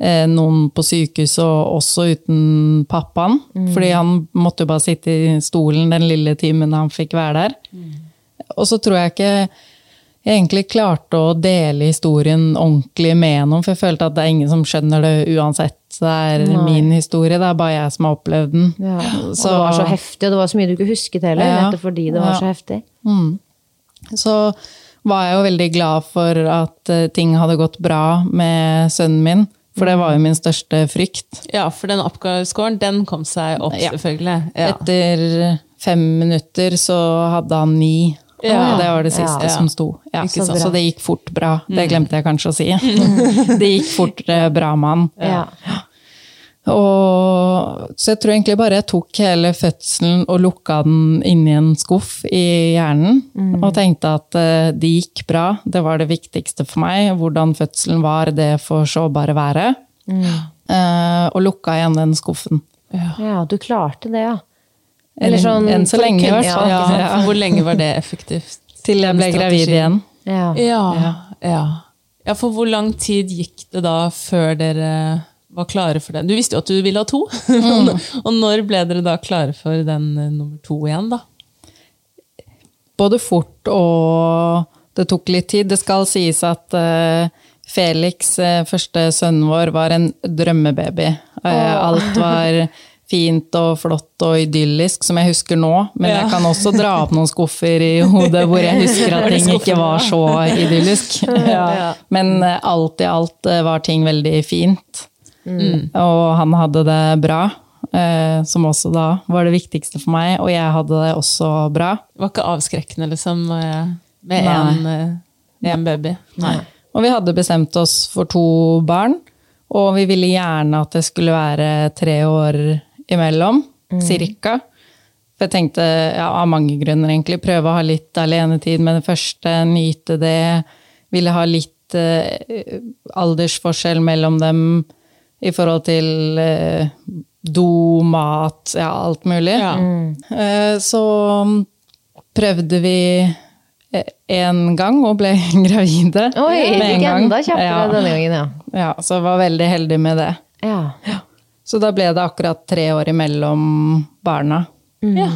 noen på sykehuset, og også uten pappaen. Fordi han måtte jo bare sitte i stolen den lille timen han fikk være der. Og så tror jeg ikke jeg egentlig klarte å dele historien ordentlig med noen, for jeg følte at det er ingen som skjønner det uansett. Det er Nei. min historie, det er bare jeg som har opplevd den. Ja. Og Så- det var så heftig, og det var så mye du ikke husket heller, Ja. nettopp fordi det var Ja. så heftig. Så var jeg jo veldig glad for at eh, ting hadde gått bra med sønnen min, for det var jo min største frykt. Ja, for den oppgavescoren, den kom seg opp, Ja. selvfølgelig. Ja. Etter fem minutter så hadde han ni. Ja. Det var det siste som sto. Så, så det gikk fort bra. Det glemte jeg kanskje å si. *laughs* det gikk fort eh, bra med han. Ja. Og, så jeg tror egentlig bare jeg tok hele fødselen og lukka den inni en skuff i hjernen. Og tenkte at eh, det gikk bra, det var det viktigste for meg. Hvordan fødselen var, det får så bare være. Eh, og lukka igjen den skuffen. ja, du klarte det, ja. Enn- enn så lenge, i hvert fall. Ja. Ja. Hvor lenge var det effektivt? *laughs* Til jeg ble gravid igjen. Ja. Ja, ja. ja, for hvor lang tid gikk det da før dere var klare for det? Du visste jo at du ville ha to. *laughs* og når ble dere da klare for den eh, nummer to igjen, da? Både fort og det tok litt tid. Det skal sies at eh, Felix, eh, første sønnen vår, var en drømmebaby. Eh, alt var *laughs* fint og flott og idyllisk som jeg husker nå, men Ja. jeg kan også dra opp noen skuffer i hodet hvor jeg husker at ting ikke var så idyllisk. *laughs* Ja. Men alt i alt var ting veldig fint. Mm. Og han hadde det bra, eh, som også da var det viktigste for meg, og jeg hadde det også bra. Det var ikke avskrekkende, liksom, med én en, eh, baby. Nei. Og vi hadde bestemt oss for to barn, og vi ville gjerne at det skulle være tre år imellom, cirka. For jeg tenkte, ja, av mange grunner egentlig, prøve å ha litt alenetid med det første, nyte det. Ville ha litt eh, aldersforskjell mellom dem i forhold til eh, do, mat, ja, alt mulig. Ja. Eh, så prøvde vi en gang og ble *laughs* gravide. Oi, med en gang. enda kjappere Ja. denne gangen, ja. Ja, så jeg var veldig heldig med det. Ja. Så da ble det akkurat tre år imellom barna. Ja.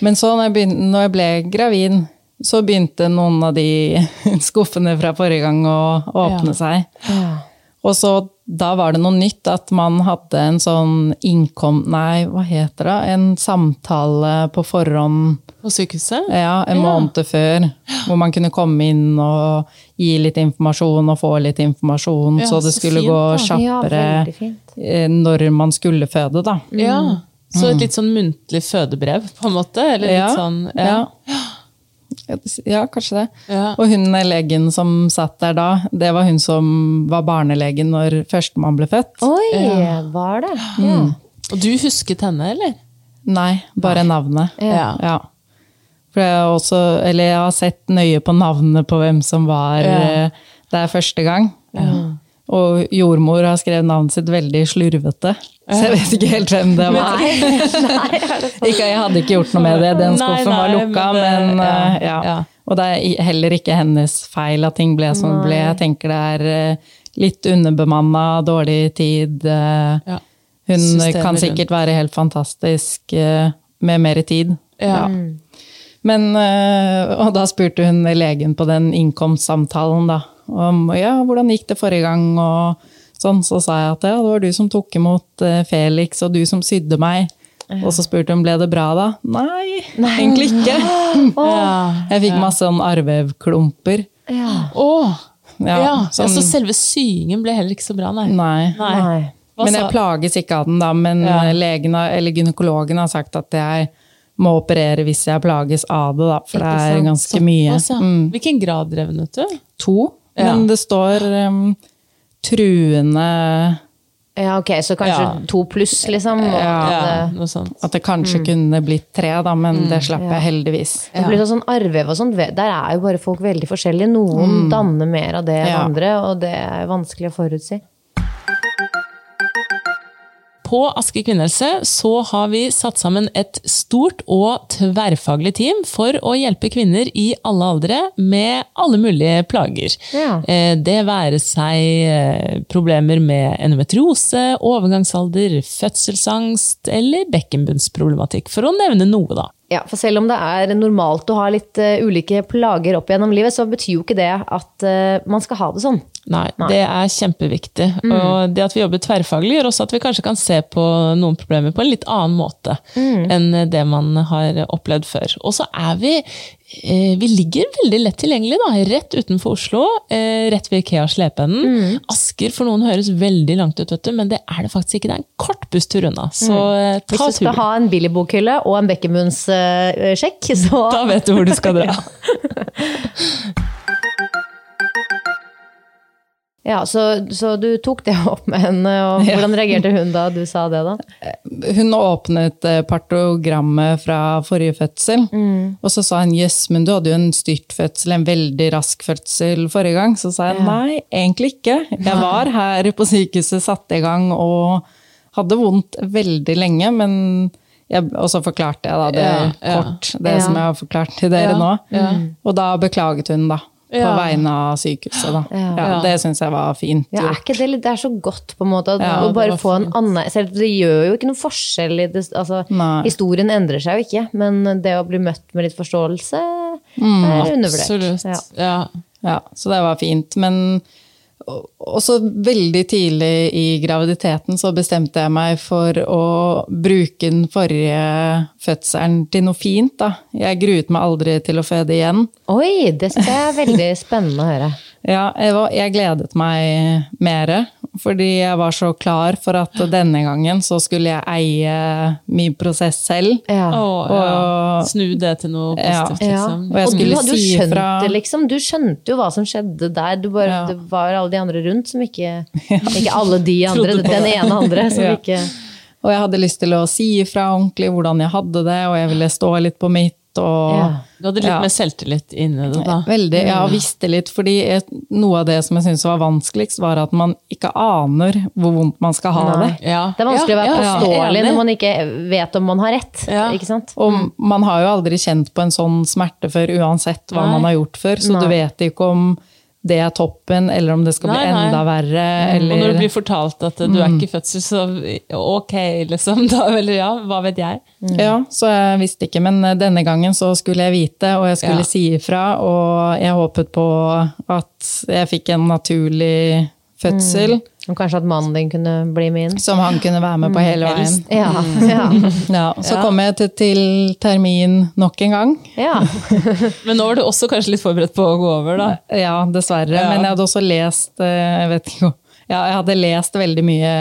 Men så når jeg, begynte, når jeg ble gravid, så begynte noen av de *laughs* skuffene fra forrige gang å åpne seg. Ja. Og så da var det noe nytt at man hadde en sånn innkom... Nei, hva heter det? En samtale på forhånd. På sykehuset? Ja, en måned før, hvor man kunne komme inn og gi litt informasjon og få litt informasjon, Ja, så det så skulle fint, gå da. Ja, kjappere veldig eh, når man skulle føde, da. Ja. Så et litt sånn muntlig fødebrev, på en måte? Eller litt Ja, sånn ja. Ja, kanskje det. Ja. Og hun legen som satt der da, det var hun som var barnelegen når førstemann ble født. Oi, var det? Ja. Og du husket henne, eller? Nei, bare navnet. Ja. Ja. For jeg også, eller jeg har sett nøye på navnet på hvem som var Ja. eh, der første gang. Og jordmor har skrevet navnet sitt veldig slurvete, så jeg vet ikke helt hvem det var. *laughs* ikke, jeg hadde ikke gjort noe med det, den skuffen var lukka, men men, det- ja, eh, ja. ja. Og det er heller ikke hennes feil at ting ble som det ble. Jeg tenker det er eh, litt underbemanna, dårlig tid. eh, Ja. Hun Systemet kan rundt. sikkert være helt fantastisk eh, med mer tid. Ja. Men, eh, og da spurte hun legen på den innkomstsamtalen da, om ja, hvordan gikk det forrige gang, og sånn, så sa jeg at ja, det var du som tok imot eh, Felix, og du som sydde meg. Og så spurte hun ble det bra da? Nei, egentlig ikke. *laughs* Ja. Jeg fikk masse sånn arvevklumper. Ja. Å! Ja, Ja, sånn- Så selve syingen ble heller ikke så bra, nei. Nei. Nei. Men jeg plages ikke av den, da. Men Ja. legen, eller gynekologen har sagt at jeg må operere hvis jeg plages av det, da. For det er sant? ganske mye. Mm. Hvilken grad drev du? To. Ja. Men det står um, truende Ja, ok, så kanskje Ja. to pluss, liksom. og Ja. Ja, noe sånt. At det kanskje kunne blitt tre, da, men det slapp jeg heldigvis. Det blir sånn arvev og sånt, der er jo bare folk veldig forskjellige. Noen danner mer av det enn Ja. andre, og det er vanskelig å forutsi. På Aske kvinnehelse så har vi satt sammen et stort og tverrfaglig team for å hjelpe kvinner i alle aldre med alle mulige plager. Ja. Eh, Det være seg eh, problemer med endometriose, overgangsalder, fødselsangst eller bekkenbunnsproblematikk, for å nevne noe, da. Ja, for selv om det er normalt å ha litt uh, ulike plager opp gjennom livet, så betyr jo ikke det at uh, man skal ha det sånn. Nei, det er kjempeviktig. Og det at vi jobber tverrfaglig, gjør også at vi kanskje kan se på noen problemer på en litt annen måte enn det man har opplevd før. Og så er vi Vi ligger veldig lett tilgjengelig, da. Rett utenfor Oslo. eh, Rett ved Ikea Slepeenden. Asker for noen høres veldig langt ut, du, men det er det faktisk ikke. Det er en kort busstur unna. Så eh, Hvis du skal turen. ha en Billy-bokhylle og en Bekkemunds-sjekk, *laughs* så Da vet du hvor du skal dra. *laughs* Ja, så, så du tok det *laughs* opp med henne, og hvordan reagerte hun da du sa det, da? Hun åpnet eh, partogrammet fra forrige fødsel, og så sa hun jøss, men du hadde jo en styrt fødsel, en veldig rask fødsel forrige gang. Så sa jeg nei, egentlig ikke. Jeg var *laughs* her på sykehuset, satte i gang og hadde vondt veldig lenge, men og så forklarte jeg da det Ja, ja. kort, det Ja. som jeg har forklart til dere Ja, nå. ja. Og da beklaget hun, da. På Ja. vegne av sykehuset, da. Ja. Ja, det syns jeg var fint Ja, er det, det er så godt, på en måte, å bare få en annen Selv det gjør jo ikke noen forskjell det, altså, Historien endrer seg jo ikke, men det å bli møtt med litt forståelse er undervurdert. Absolutt. Ja, så det var fint. Men Og så veldig tidlig i graviditeten så bestemte jeg meg for å bruke den forrige fødselen til noe fint. Da. Jeg gruet meg aldri til å føde igjen. Oi, det syns jeg er veldig spennende å høre. Ja, jeg, var, jeg gledet meg mer, fordi jeg var så klar for at denne gangen så skulle jeg eie min prosess selv. Ja. Og, ja. Snu det til noe positivt, Ja. liksom. Og jeg Og du hadde jo si skjønt fra det, liksom. Du skjønte jo hva som skjedde der. Du bare, Ja. Det var alle de andre rundt som ikke *laughs* Ikke alle de *laughs* andre, den ene andre som Ja. ikke Og jeg hadde lyst til å si ifra ordentlig hvordan jeg hadde det, og jeg ville stå litt på mitt. Og Ja. Du hadde litt Ja. mer selvtillit inni det, da. Veldig, ja, og visste litt, fordi jeg, noe av det som jeg syntes var vanskeligst, var at man ikke aner hvor vondt man skal ha Nei. det. Ja. Det er vanskelig å være Ja, ja, påståelig når man ikke vet om man har rett. Ja. Ikke sant? Og man har jo aldri kjent på en sånn smerte før, uansett hva Nei. man har gjort før, så Nei. du vet ikke om det er toppen, eller om det skal bli enda nei. verre, Og når eller du blir fortalt at du er ikke fødsel, så ok, liksom. Da, eller ja, hva vet jeg. Ja, så jeg visste ikke, men eh, denne gangen så skulle jeg vite, og jeg skulle Ja. si ifra, og jeg håpet på at jeg fikk en naturlig fødsel, Og kanskje at mannen din kunne bli med inn. som han kunne være med på hele veien. *laughs* Ja. Ja. Ja, så Ja. kom jeg til, til termin nok en gang. ja. *laughs* Men nå var du også kanskje litt forberedt på å gå over, da. Ja, dessverre. Ja. Men jeg hadde også lest eh, jeg vet ikke, ja, jeg hadde lest veldig mye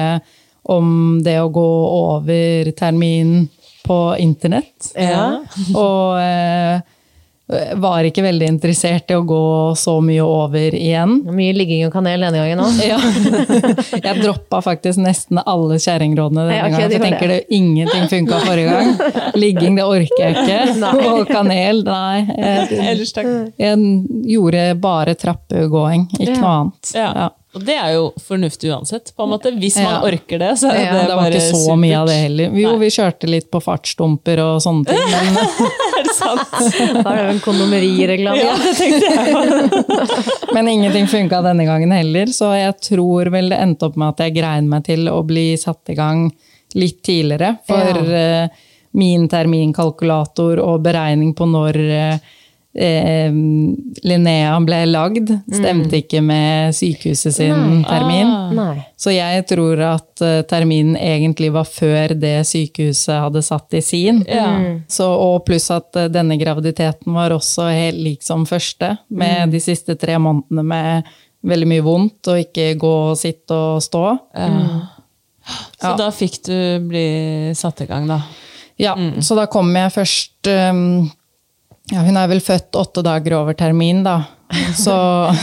om det å gå over termin på internett. Ja. Og eh, var ikke veldig interessert i å gå så mye over igjen. Mye ligging og kanel denne gangen òg. Ja. *laughs* Jeg droppa faktisk nesten alle kjerringrådene denne gangen. For jeg tenker det ingenting funka forrige gang. Ligging, det orker jeg ikke. *laughs* Og kanel, nei. *laughs* Jeg, takk. jeg gjorde bare trappegåing, ikke Ja. noe annet. Ja. Og det er jo fornuftig uansett, på en måte. Hvis man Ja. orker det, så er Ja, det Det var bare ikke så supert. mye av det heller. Jo, Nei. vi kjørte litt på fartsdumper og sånne ting, men *laughs* Er det sant? Da er det en kondomerireglame. Ja, det tenkte jeg. *laughs* Men ingenting funka denne gangen heller, så jeg tror vel det endte opp med at jeg grein meg til å bli satt i gang litt tidligere. For ja. min terminkalkulator og beregning på når eh, Linnea ble lagd, stemte ikke med sykehuset sin termin. Ah. Så jeg tror at eh, terminen egentlig var før det sykehuset hadde satt i sin. Ja. Så, og pluss at eh, denne graviditeten var også helt lik som første, med de siste tre månedene med veldig mye vondt, og ikke gå, og sitte og stå. Så Ja. da fikk du bli satt i gang, da. Ja, så da kom jeg først um, ja, Hun er vel født åtte dager over termin, da. Så,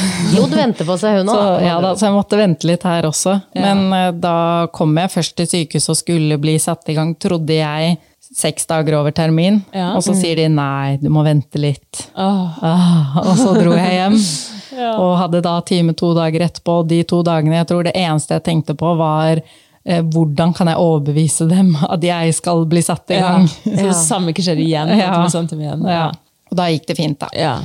*laughs* Jod venter på seg, hun *laughs* så, òg. ja, da, så jeg måtte vente litt her også. Men eh, da kom jeg først til sykehuset og skulle bli satt i gang, trodde jeg, seks dager over termin. Ja. Og så sier de nei, du må vente litt. Oh. Ah, og så dro jeg hjem. *laughs* Ja. Og hadde da time to dager etterpå. Og de to dagene, jeg tror det eneste jeg tenkte på, var eh, hvordan kan jeg overbevise dem at jeg skal bli satt i ja. gang? Så det samme ikke skjer igjen. Ja. hjem igjen. Ja. Og da gikk det fint, da. Ja.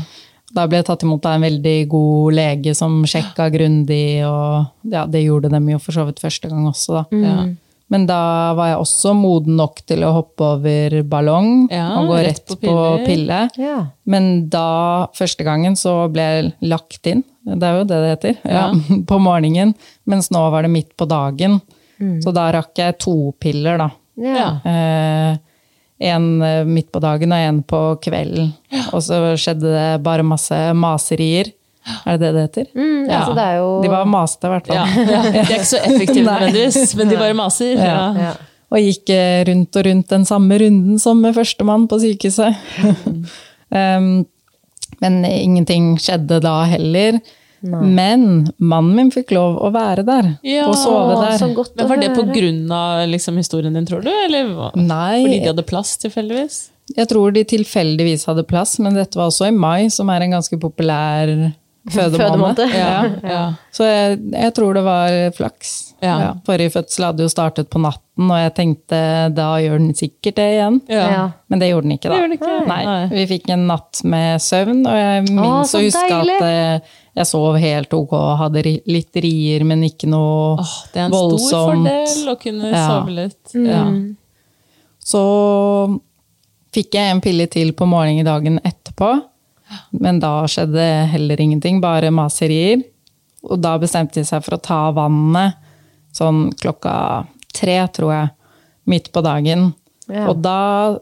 Da ble jeg tatt imot av en veldig god lege som sjekka grundig, og ja, det gjorde dem jo for så vidt første gang også, da. Ja. Men da var jeg også moden nok til å hoppe over ballong Ja, og gå rett rett på på pille. Ja. Men da, første gangen, så ble jeg lagt inn. Det er jo det det heter. Ja. *laughs* På morgenen. Mens nå var det midt på dagen. Så da rakk jeg to piller, da. Eh, en eh, midt på dagen og en på kvelden. Og så skjedde det bare masse maserier. Er det det det heter? Mm, altså, det er jo De var maste, i hvert fall. Ja. ja. De er ikke så effektive *laughs* nødvendigvis, men de bare maser. Ja. Ja. ja. Og gikk eh, rundt og rundt den samme runden som med førstemann på sykehuset. *laughs* um, men ingenting skjedde da heller. Men mannen min fikk lov å være der Ja, og sove der. Så godt Men Var det av liksom, historien din, tror du? Eller? Nei, fordi de hadde plass, tilfeldigvis? jeg tror de tilfeldigvis hadde plass, men dette var også i mai, som er en ganske populær. Fødemåned. Ja. *laughs* ja. Så jeg, jeg tror det var flaks. Ja. Ja. Forrige fødsel hadde jo startet på natten, og jeg tenkte da gjør den sikkert det igjen. ja. Ja. Men det gjorde den ikke, da. Det gjorde den ikke. Nei, Nei. Vi fikk en natt med søvn, og jeg minnes å huske at eh, jeg sov helt ok og hadde litt rier, men ikke noe Åh, det er en stor fordel å kunne Ja. sove litt. Ja. Så fikk jeg en pille til på morgenen dagen etterpå, men da skjedde heller ingenting, bare maserier. og da bestemte de seg for å ta vannet sånn klokka tre, tror jeg, midt på dagen. Ja. Og da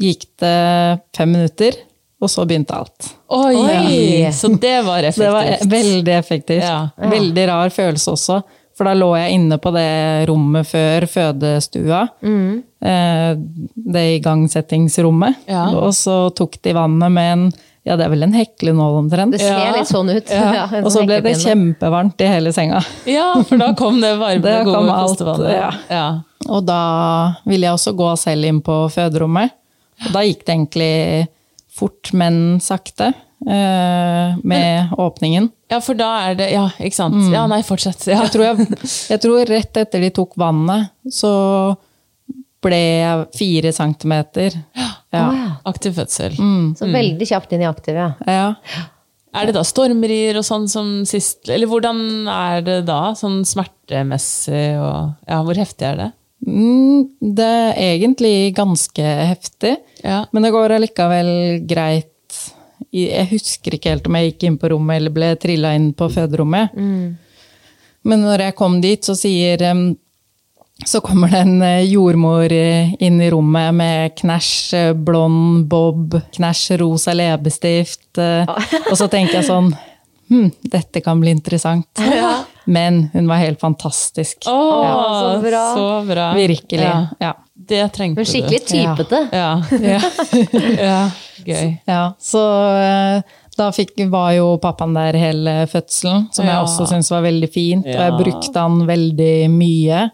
gikk det fem minutter, og så begynte alt. Oi! Oi. Så det var effektivt. *laughs* det var veldig effektivt. Ja. Veldig rar følelse også. For da lå jeg inne på det rommet før fødestua. Mm. Eh, Det igangsettingsrommet. Ja. Og så tok de vannet med en ja, det er vel en heklenål omtrent. Det ser Ja. litt sånn ut. *laughs* Ja, Ja, Og så sånn ble det kjempevarmt i hele senga. *laughs* Ja, for da kom det varme, Det gode kom fostervannet. ja. Ja. Og da ville jeg også gå selv inn på føderommet. Og da gikk det egentlig fort, men sakte. eh, med åpningen. ja, for da er det Ja, ikke sant. Mm. Ja, nei, fortsett. Ja. Jeg tror, jeg, *laughs* jeg tror rett etter de tok vannet, så ble jeg fire centimeter. Ja. Å, ja. Aktiv fødsel. Mm. Så veldig kjapt inn i aktiv, ja. ja. Er det da stormrier og sånn som sist Eller hvordan er det da, sånn smertemessig og Ja, hvor heftig er det? Mm, det er egentlig ganske heftig, Ja. men det går allikevel greit. Jeg husker ikke helt om jeg gikk inn på rommet eller ble trilla inn på føderommet. Men når jeg kom dit, så sier så kommer det en eh, jordmor eh, inn i rommet med knæsj eh, blond bob, knæsj rosa leppestift. Og så tenker jeg sånn Hm, dette kan bli interessant. *laughs* Men hun var helt fantastisk. Å, så bra. Så bra. Virkelig. Ja. Ja. Det trengte du. skikkelig typete. Ja. ja. *laughs* Gøy. Ja, så da fikk, var jo pappaen der hele fødselen, som jeg også syntes var veldig fint. Og jeg brukte han veldig mye.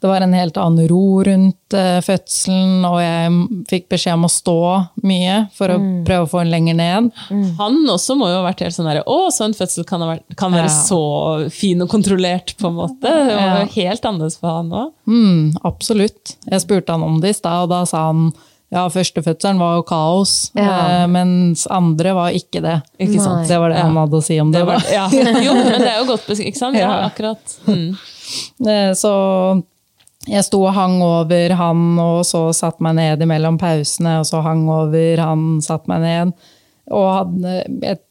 Det var en helt annen ro rundt eh, fødselen, og jeg fikk beskjed om å stå mye for å Mm. prøve å få den lenger ned. Han også må jo ha vært helt sånn derre Å, så en fødsel kan, ha vært, kan være Ja. så fin og kontrollert, på en måte. Det var jo helt annerledes for han òg. Mm, absolutt. Jeg spurte han om det i stad, og da sa han ja, førstefødselen var jo kaos, Ja. eh, mens andre var ikke det. Ikke sant? Det var det Ja. han hadde å si om det. Det var, ja. *laughs* Jo, men det er jo godt beskrevet, ikke sant? Ja, Ja. akkurat. Mm. *laughs* Eh, Så jeg sto og hang over han, og så satte meg ned imellom pausene, og så hang over han, satte meg ned. Og hadde et,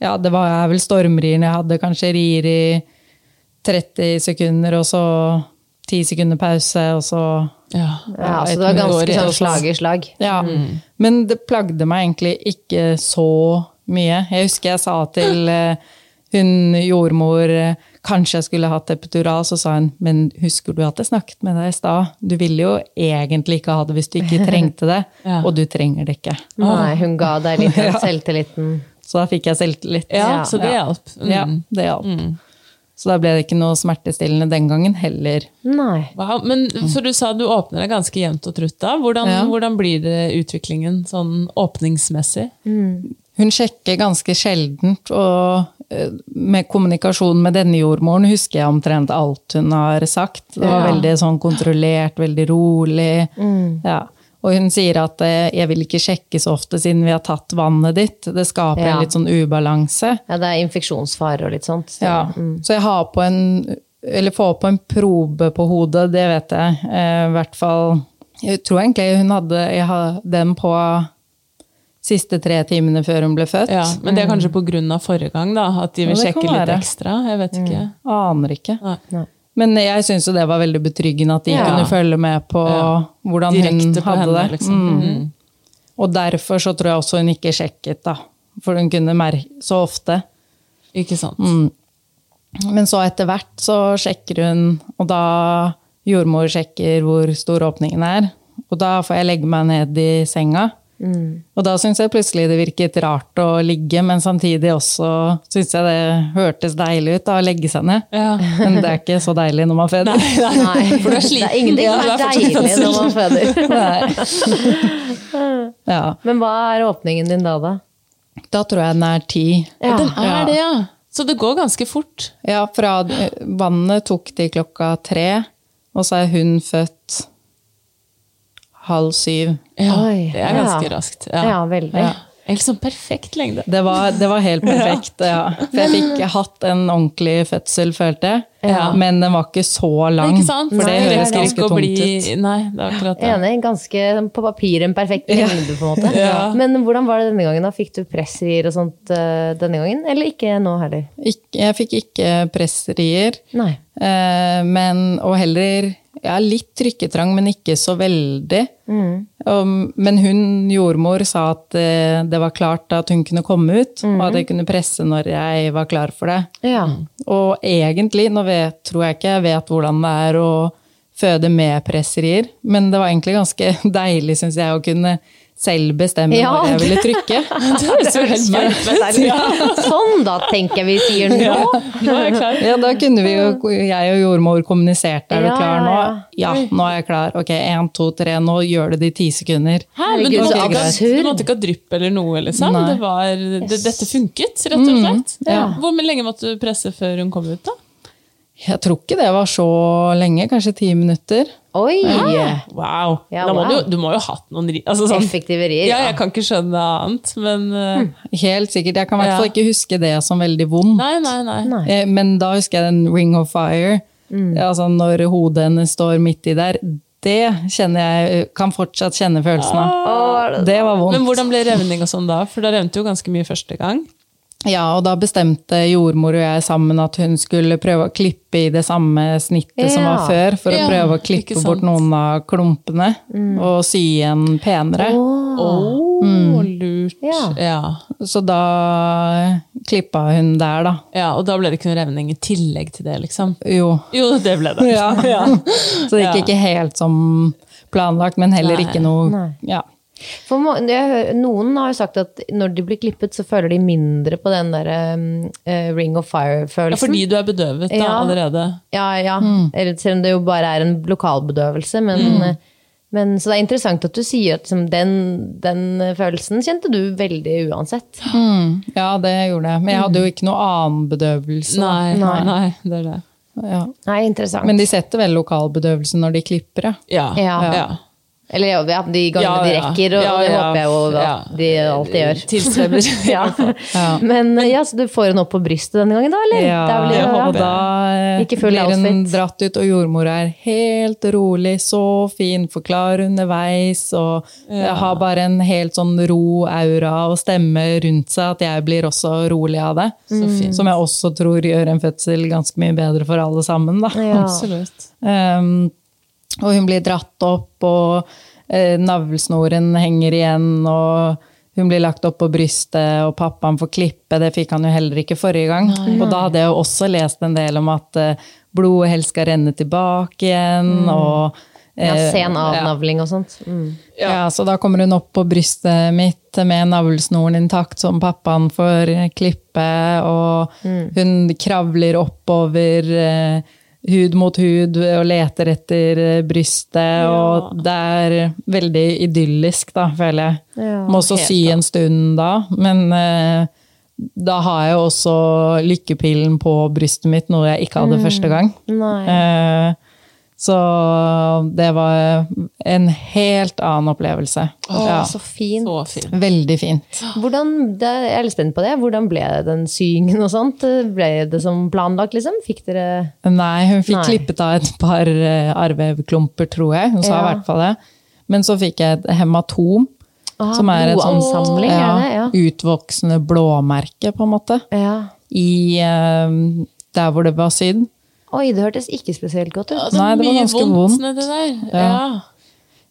Ja, det var vel stormriene. Jeg hadde kanskje rier i 30 sekunder, og så 10 sekunder pause, og så Ja. Ja, så et det var ganske sånn slag i slag. Ja. Men det plagde meg egentlig ikke så mye. Jeg husker jeg sa til eh, hun jordmor eh, kanskje jeg skulle hatt epidural, så sa hun men husker du at jeg snakket med deg i stad? Du ville jo egentlig ikke ha det hvis du ikke *laughs* trengte det, Ja. og du trenger det ikke. Nei, hun ga deg litt *laughs* av selvtilliten. Så da fikk jeg selvtillit. ja, Ja. så det hjalp. Mm. Ja, det hjalp. Så da ble det ikke noe smertestillende den gangen heller. Nei. Wow, men så du sa du åpner deg ganske jevnt og trutt da. Hvordan, Ja. hvordan blir det utviklingen sånn åpningsmessig? Hun sjekker ganske sjeldent, og eh, med kommunikasjon med denne jordmoren husker jeg omtrent alt hun har sagt. Det var Ja. veldig sånn kontrollert, veldig rolig. Ja. Og hun sier at eh, jeg vil ikke sjekke så ofte siden vi har tatt vannet ditt. Det skaper Ja. en litt sånn ubalanse. Ja, det er infeksjonsfare og litt sånt. Så, Ja. mm. Så jeg har på en Eller får på en probe på hodet, det vet jeg. Eh, I hvert fall Jeg tror egentlig hun hadde jeg har den på siste tre timene før hun ble født. Ja, men det er kanskje på grunn av forrige gang, da? At de vil Ja, sjekke litt ekstra? Jeg vet ikke. Aner ikke. Nei. Nei. Men jeg syns jo det var veldig betryggende at de Ja. kunne følge med på Ja. hvordan Direkte hun hadde henne, det. liksom. Mm. Mm. Og derfor så tror jeg også hun ikke sjekket, da. For hun kunne merke så ofte. Ikke sant? Mm. Men så etter hvert så sjekker hun, og da jordmor sjekker hvor stor åpningen er. Og da får jeg legge meg ned i senga. Og da syns jeg plutselig det virket rart å ligge, men samtidig også syns jeg det hørtes deilig ut da, å legge seg ned. Ja. Men det er ikke så deilig når man føder. Nei, For du er det er ingenting som ja, er deilig når man føder. *laughs* Ja. Men hva er åpningen din da, da? Da tror jeg den er ti. Ja. Den er det, ja. Så det går ganske fort. Ja, fra eh, vannet tok de klokka tre, og så er hun født halv syv. Ja, Oi, det er ganske ja. raskt. Ja, Ja. veldig. Ja. Helt sånn perfekt lengde. Det var, det var helt *laughs* perfekt, ja. For jeg fikk hatt en ordentlig fødsel, følte jeg. Ja. Men den var ikke så lang. Ikke sant? For det Nei, høres det ganske ikke tungt bli ut. Nei, det er akkurat det. Enig. Ganske på papiret en perfekt lengde, på en måte. *laughs* Ja. Men hvordan var det denne gangen? da? Fikk du pressrier og sånt eh, denne gangen? Eller ikke nå heller? Ikk- jeg fikk ikke pressrier. Nei. Eh, men, og heller ja, litt trykketrang, men ikke så veldig. Um, men hun, jordmor, sa at uh, det var klart at hun kunne komme ut, og at jeg kunne presse når jeg var klar for det. Ja. Og egentlig, nå vet, tror jeg ikke jeg vet hvordan det er å føde med presserier, men det var egentlig ganske *laughs* deilig, syns jeg, å kunne selv bestemme Ja. når jeg ville trykke. *laughs* Det høres jo helt merkelig ut. Sånn, da, tenker jeg vi sier nå. Nå er jeg klar. Ja, da kunne vi jo, jeg og jordmor kommunisert. Er du Ja, klar nå? ja. Ja, nå er jeg klar. Ok, én, to, tre, nå gjør du det i ti sekunder. Hæ, men du Herregud, måtte, så ikke, ha- absurd. du måtte ikke ha drypp eller noe, liksom? Det var, det, dette funket, rett og slett? ja. Hvor lenge måtte du presse før hun kom ut, da? Jeg tror ikke det var så lenge, kanskje ti minutter. Oi! Wow. Ja, da må wow. du, du må jo ha hatt noen. Altså, sånn, Effektive rier. ja, jeg kan ikke skjønne annet, men eh, Helt sikkert. Jeg kan i hvert fall Ja. ikke huske det som veldig vondt. Nei, nei, nei. Nei. Eh, Men da husker jeg den Ring of Fire. Altså når hodet hennes står midt i der. Det kjenner jeg, kan fortsatt kjenne følelsen av. Det var vondt. Men hvordan ble revning og sånn da? For da revnet jo ganske mye første gang. Ja, og da bestemte jordmor og jeg sammen at hun skulle prøve å klippe i det samme snittet som var før, for Ja, å prøve å klippe bort noen av klumpene og sy igjen penere. Å, lurt. Ja. Ja. Så da klippa hun der, da. ja. Og da ble det ikke noe revning i tillegg til det, liksom? Jo. Jo, det ble det. *laughs* Ja. *laughs* Så det gikk Ja. ikke helt som planlagt, men heller Nei. ikke noe Nei. ja. For noen har jo sagt at når de blir klippet, så føler de mindre på den der eh, ring of fire-følelsen. Ja, fordi du er bedøvet da, Ja. allerede. Ja, ja. Mm. selv om det jo bare er en lokalbedøvelse. Men, mm. men, så det er interessant at du sier at liksom, den, den følelsen kjente du veldig uansett. ja, det gjorde jeg. Men jeg hadde jo ikke noe annen bedøvelse. Nei, nei, Nei. nei, det er det. Ja. Nei, interessant. Men de setter vel lokalbedøvelse når de klipper, ja. Ja. Ja. ja. Eller ja, de gangene Ja, de rekker, og, Ja, og det håper jeg jo at Ja. de alltid gjør. Tilstreber. *laughs* Ja. Men ja, så du får henne opp på brystet denne gangen, da? eller? Ja, Det er vel- ja. og da eh, Ikke full blir hun dratt ut, og jordmora er helt rolig, så fin, forklarer underveis, og Ja. har bare en helt sånn ro aura og stemme rundt seg, at jeg blir også rolig av det. fint. Som jeg også tror gjør en fødsel ganske mye bedre for alle sammen, da. Ja. *laughs* Absolutt. Um, og hun blir dratt opp, og eh, navlesnoren henger igjen, og hun blir lagt opp på brystet, og pappaen får klippe. Det fikk han jo heller ikke forrige gang. Og da hadde jeg jo også lest en del om at eh, blodet helst skal renne tilbake igjen, og Ja, eh, sen ja. avnavling og sånt. Mm. Ja, så da kommer hun opp på brystet mitt med navlesnoren intakt, som pappaen får klippe, og hun kravler oppover eh, hud mot hud og leter etter brystet. brystet, og det er veldig idyllisk, da, føler jeg. Ja, Må også sy si en stund da, men uh, da har jeg også lykkepillen på brystet mitt, noe jeg ikke hadde første gang. Nei. Eh, så det var en helt annen opplevelse. Å, Ja, så fint. Så fint. veldig fint. Hvordan, det, jeg er litt spent på det. Hvordan ble den syingen og sånt? Ble det som planlagt, liksom? Fikk dere Nei, hun fikk Nei. klippet av et par eh, tror jeg. Hun sa Ja. i hvert fall det. Men så fikk jeg et hematom. Ah, som er et sånt ja, er det? Ja. utvoksende blåmerke, på en måte. ja. I uh, der hvor det var sydd. Oi, det hørtes ikke spesielt godt ut. Ja, det Nei, det var ganske vondt vondt. nedi der. Ja. Ja.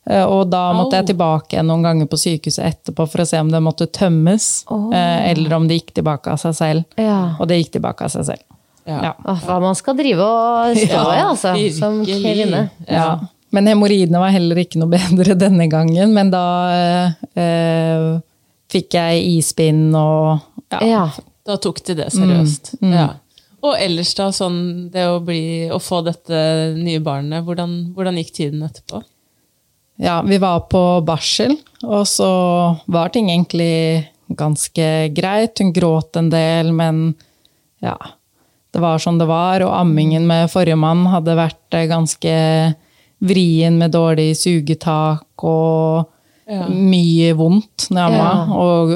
Eh, Og da måtte Au. jeg tilbake noen ganger på sykehuset etterpå for å se om det måtte tømmes, Oh. eller om det gikk tilbake av seg selv. Ja. Og det gikk tilbake av seg selv. Ja. Ja. Hva man skal drive og stå i, Ja, altså. Som kvinne. Ja. Men hemoroidene var heller ikke noe *laughs* bedre denne gangen, men da eh, eh, fikk jeg ispinn og ja. Ja. Da tok de det seriøst. Mm, Ja. Og ellers, da, sånn det å, bli, å få dette nye barnet, hvordan, hvordan gikk tiden etterpå? Ja, vi var på barsel, og så var ting egentlig ganske greit. Hun gråt en del, men ja, det var som det var. Og ammingen med forrige mann hadde vært eh, ganske vrien med dårlig sugetak og mye vondt når jeg amma, og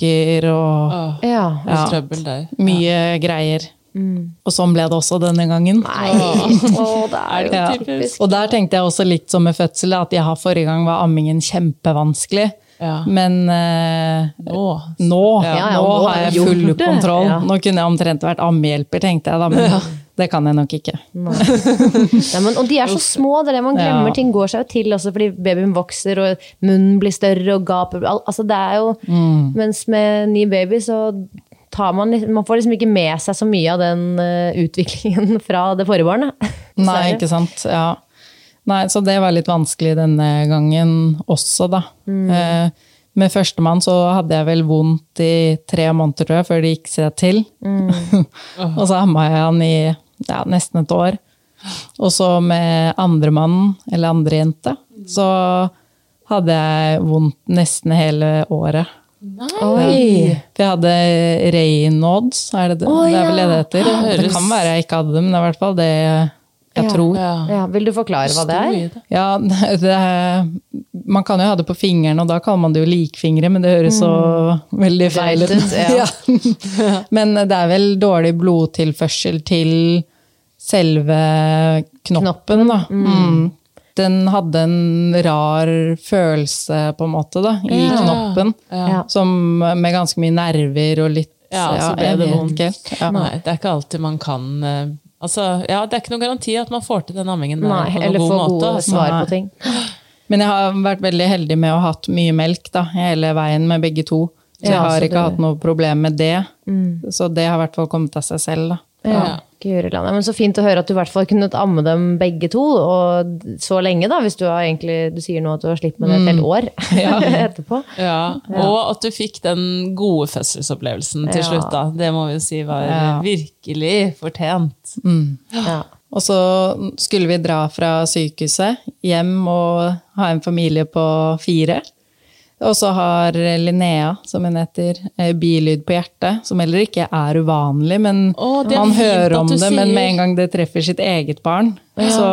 stafylokokker og Åh, Ja. Ja. Trøbbel der. mye greier. Og sånn ble det også denne gangen. Nei, oh, det er jo Ja. typisk. Og der tenkte jeg også litt som med fødsel, at jeg har forrige gang var ammingen kjempevanskelig. Ja. Men eh, Nå. nå, Ja, ja, nå nå har jeg full kontroll. Ja. Nå kunne jeg omtrent vært ammehjelper, tenkte jeg da, men det kan jeg nok ikke. *laughs* ja, men, og de er så små, det er det man glemmer. Ja. Ting går seg jo til også fordi babyen vokser og munnen blir større og gaper. Al- Altså, det er jo, Mm. Mens med ny baby så tar man, man får liksom ikke med seg så mye av den uh, utviklingen *laughs* fra det forrige barnet. *laughs* Nei, ikke sant. Ja. Nei, så det var litt vanskelig denne gangen også, da. Eh, med førstemann så hadde jeg vel vondt i tre måneder, tror jeg, før det gikk seg til. og så amma jeg han i ja, nesten et år. Og så med andremannen, eller andre jente, så hadde jeg vondt nesten hele året. Oi! For jeg hadde Raynaud's, er det det? Å, det er vel det det heter? Det, kan være jeg ikke hadde det, men det er i hvert fall det jeg Ja. tror. Ja. Ja, vil du forklare hva det er? Ja, *laughs* det, man kan jo ha det på fingeren, og da kaller man det jo likfingre, men det høres så veldig feil ut. *laughs* Ja. Men det er vel dårlig blodtilførsel til selve knoppen, da. Mm. Den hadde en rar følelse, på en måte, da, i Ja. knoppen. Ja. Som med ganske mye nerver og litt Ja, så ble det vondt. Ja. Nei, det er ikke alltid man kan eh, Altså, ja, Det er ikke noen garanti at man får til den ammingen Nei, på noen eller måte. Eller får gode altså. svar på ting. Men jeg har vært veldig heldig med å ha hatt mye melk da, hele veien med begge to. Så jeg Ja, har så ikke det- hatt noe problem med det. Så det har i hvert fall kommet av seg selv. Da. Ja. Guri land. Ja, men så fint å høre at du i hvert fall kunne amme dem begge to, og så lenge, da, hvis du har egentlig Du sier nå at du har slitt med det et helt år *laughs* *laughs* etterpå. Ja, Og at du fikk den gode fødselsopplevelsen til Ja. slutt. da. Det må vi jo si var Ja. virkelig fortjent. Ja. Og så skulle vi dra fra sykehuset hjem og ha en familie på fire. Og så har Linnea, som hun heter, eh, bilyd på hjertet, som heller ikke er uvanlig. Men Åh, er man hører om det, det, men med en gang det treffer sitt eget barn, så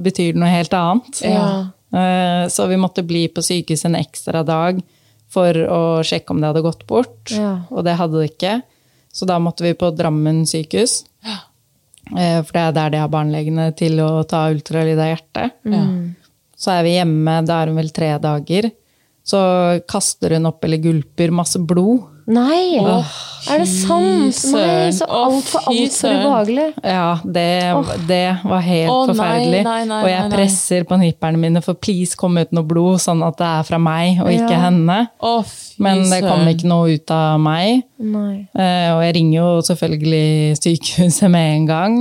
betyr det noe helt annet. Ja. Eh, Så vi måtte bli på sykehuset en ekstra dag for å sjekke om det hadde gått bort. Ja. Og det hadde det ikke. Så da måtte vi på Drammen sykehus. Eh, For det er der de har barnelegene til å ta ultralyd av hjertet. Så er vi hjemme, da er hun vel tre dager. Så kaster hun opp eller gulper masse blod. Nei! er det sant? Nei, så altfor, alt ubehagelig. Ja, det, det var helt oh, forferdelig. nei, nei, og jeg nei, nei. presser på nipperne mine for please kom ut noe blod, sånn at det er fra meg og ikke Ja. henne. Oh, Men det kom ikke noe ut av meg. Nei. Eh, og jeg ringer jo selvfølgelig sykehuset med en gang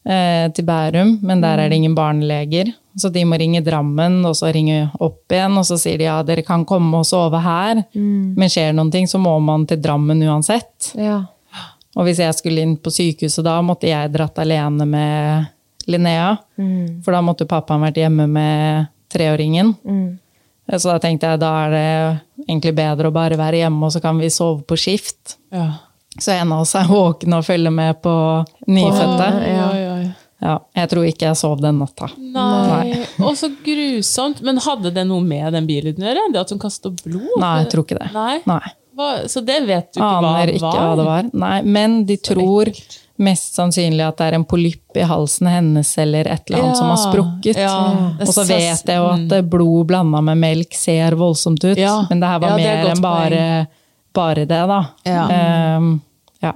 til Bærum, men der er det ingen barneleger. Så de må ringe Drammen og så ringe opp igjen, og så sier de ja, dere kan komme og sove her. Men skjer noen ting, så må man til Drammen uansett. Ja. Og hvis jeg skulle inn på sykehuset da, måtte jeg dratt alene med Linnea. For da måtte pappaen vært hjemme med treåringen. Så da tenkte jeg da er det egentlig bedre å bare være hjemme, og så kan vi sove på skift. Ja. Så en av oss er våken og følger med på nyfødte. Ja, ja. oi. Ja, jeg tror ikke jeg sov den natta. Nei. *laughs* og så grusomt. Men hadde det noe med den bilyden å gjøre? Det at hun kastet blod? Nei, jeg tror ikke det. Nei. Nei. Hva, så det vet du ikke hva var? Aner ikke hva det var. Nei, men de tror mest sannsynlig at det er en polypp i halsen hennes eller et eller annet som har sprukket. Ja, Og så vet jeg jo at eh, blod blanda med melk ser voldsomt ut, Ja. men det her var Ja, er mer enn bare, bare det, da. Ja. Ehm, ja.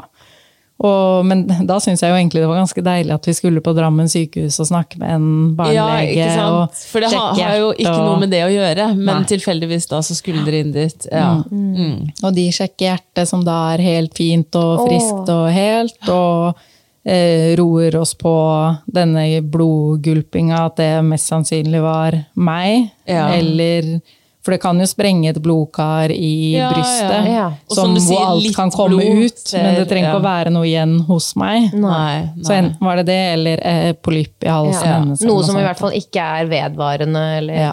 Og, men da syns jeg jo egentlig det var ganske deilig at vi skulle på Drammen sykehus og snakke med en barnelege. Ja, ikke sant? og For det har, har jo ikke og- noe med det å gjøre, men Nei. tilfeldigvis da så skulle dere inn dit. Ja. Mm. Og de sjekker hjertet, som da er helt fint og friskt og helt, og eh, roer oss på denne blodgulpinga, at det mest sannsynlig var meg. Ja. Eller For det kan jo sprenge et blodkar i Ja, brystet, ja. Og som som du hvor alt litt kan komme blod ut, men det trenger ikke ja. å være noe igjen hos meg. Nei, Så enten var det det, eller eh, polypp i halsen Ja. hennes. Noe noe som i hvert fall ikke er vedvarende, eller Ja.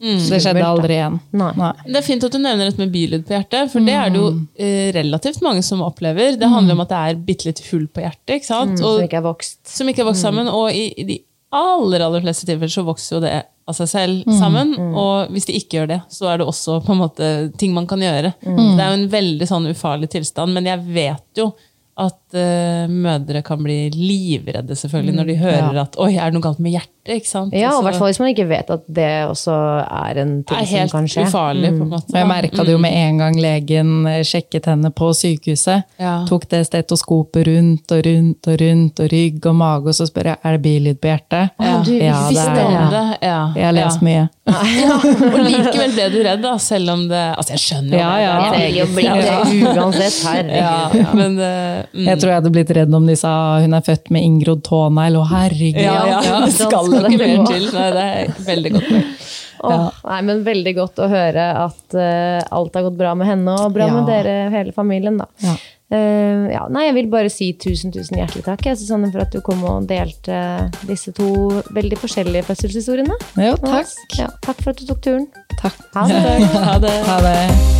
Så det skjedde aldri igjen. Nei. Nei. Det er fint at du nevner dette med bilyd på hjertet, for det er det jo eh, relativt mange som opplever. Det handler om at det er bitte litt hull på hjertet, ikke sant? Som Og, ikke er vokst. som ikke er vokst sammen. Og i, i de aller aller fleste tilfeller så vokser jo det av seg selv sammen. Og hvis de ikke gjør det, så er det også på en måte ting man kan gjøre. Det er jo en veldig sånn ufarlig tilstand, men jeg vet jo at uh, mødre kan bli livredde selvfølgelig når de hører at oi, er det noe galt med hjertet? ikke sant? Ja, og i hvert fall hvis man ikke vet at det også er en ting er som helt kan skje. ufarlig. på en måte. Og jeg merka det jo med en gang legen eh, sjekket henne på sykehuset. Ja. Tok det stetoskopet rundt og rundt og rundt, og rygg og mage, og så spør jeg er det bilyd på hjertet. Ja, du Ja, visste det er det. ja. Jeg har lest ja. mye. *laughs* Ja, og likevel ble du redd, da, selv om det Altså, jeg skjønner jo Ja, det. ja. det Jeg Ja. det uansett. Herregud. Ja, men eh, mm. Jeg tror jeg hadde blitt redd om de sa hun er født med inngrodd tånegl, å herregud. ja, ja, *laughs* Ja, det skal det ikke mer til. Nei, det er veldig godt. Oh, nei, men Veldig godt å høre at uh, alt har gått bra med henne og bra Ja. med dere, hele familien. da. Ja. Uh, ja, nei, jeg vil bare si tusen tusen hjertelig takk jeg, Susanne, for at du kom og delte disse to veldig forskjellige fødselshistoriene. Jo, takk. Ja, takk for at du tok turen. Takk. Ha det. *laughs* Ha det. Ha det.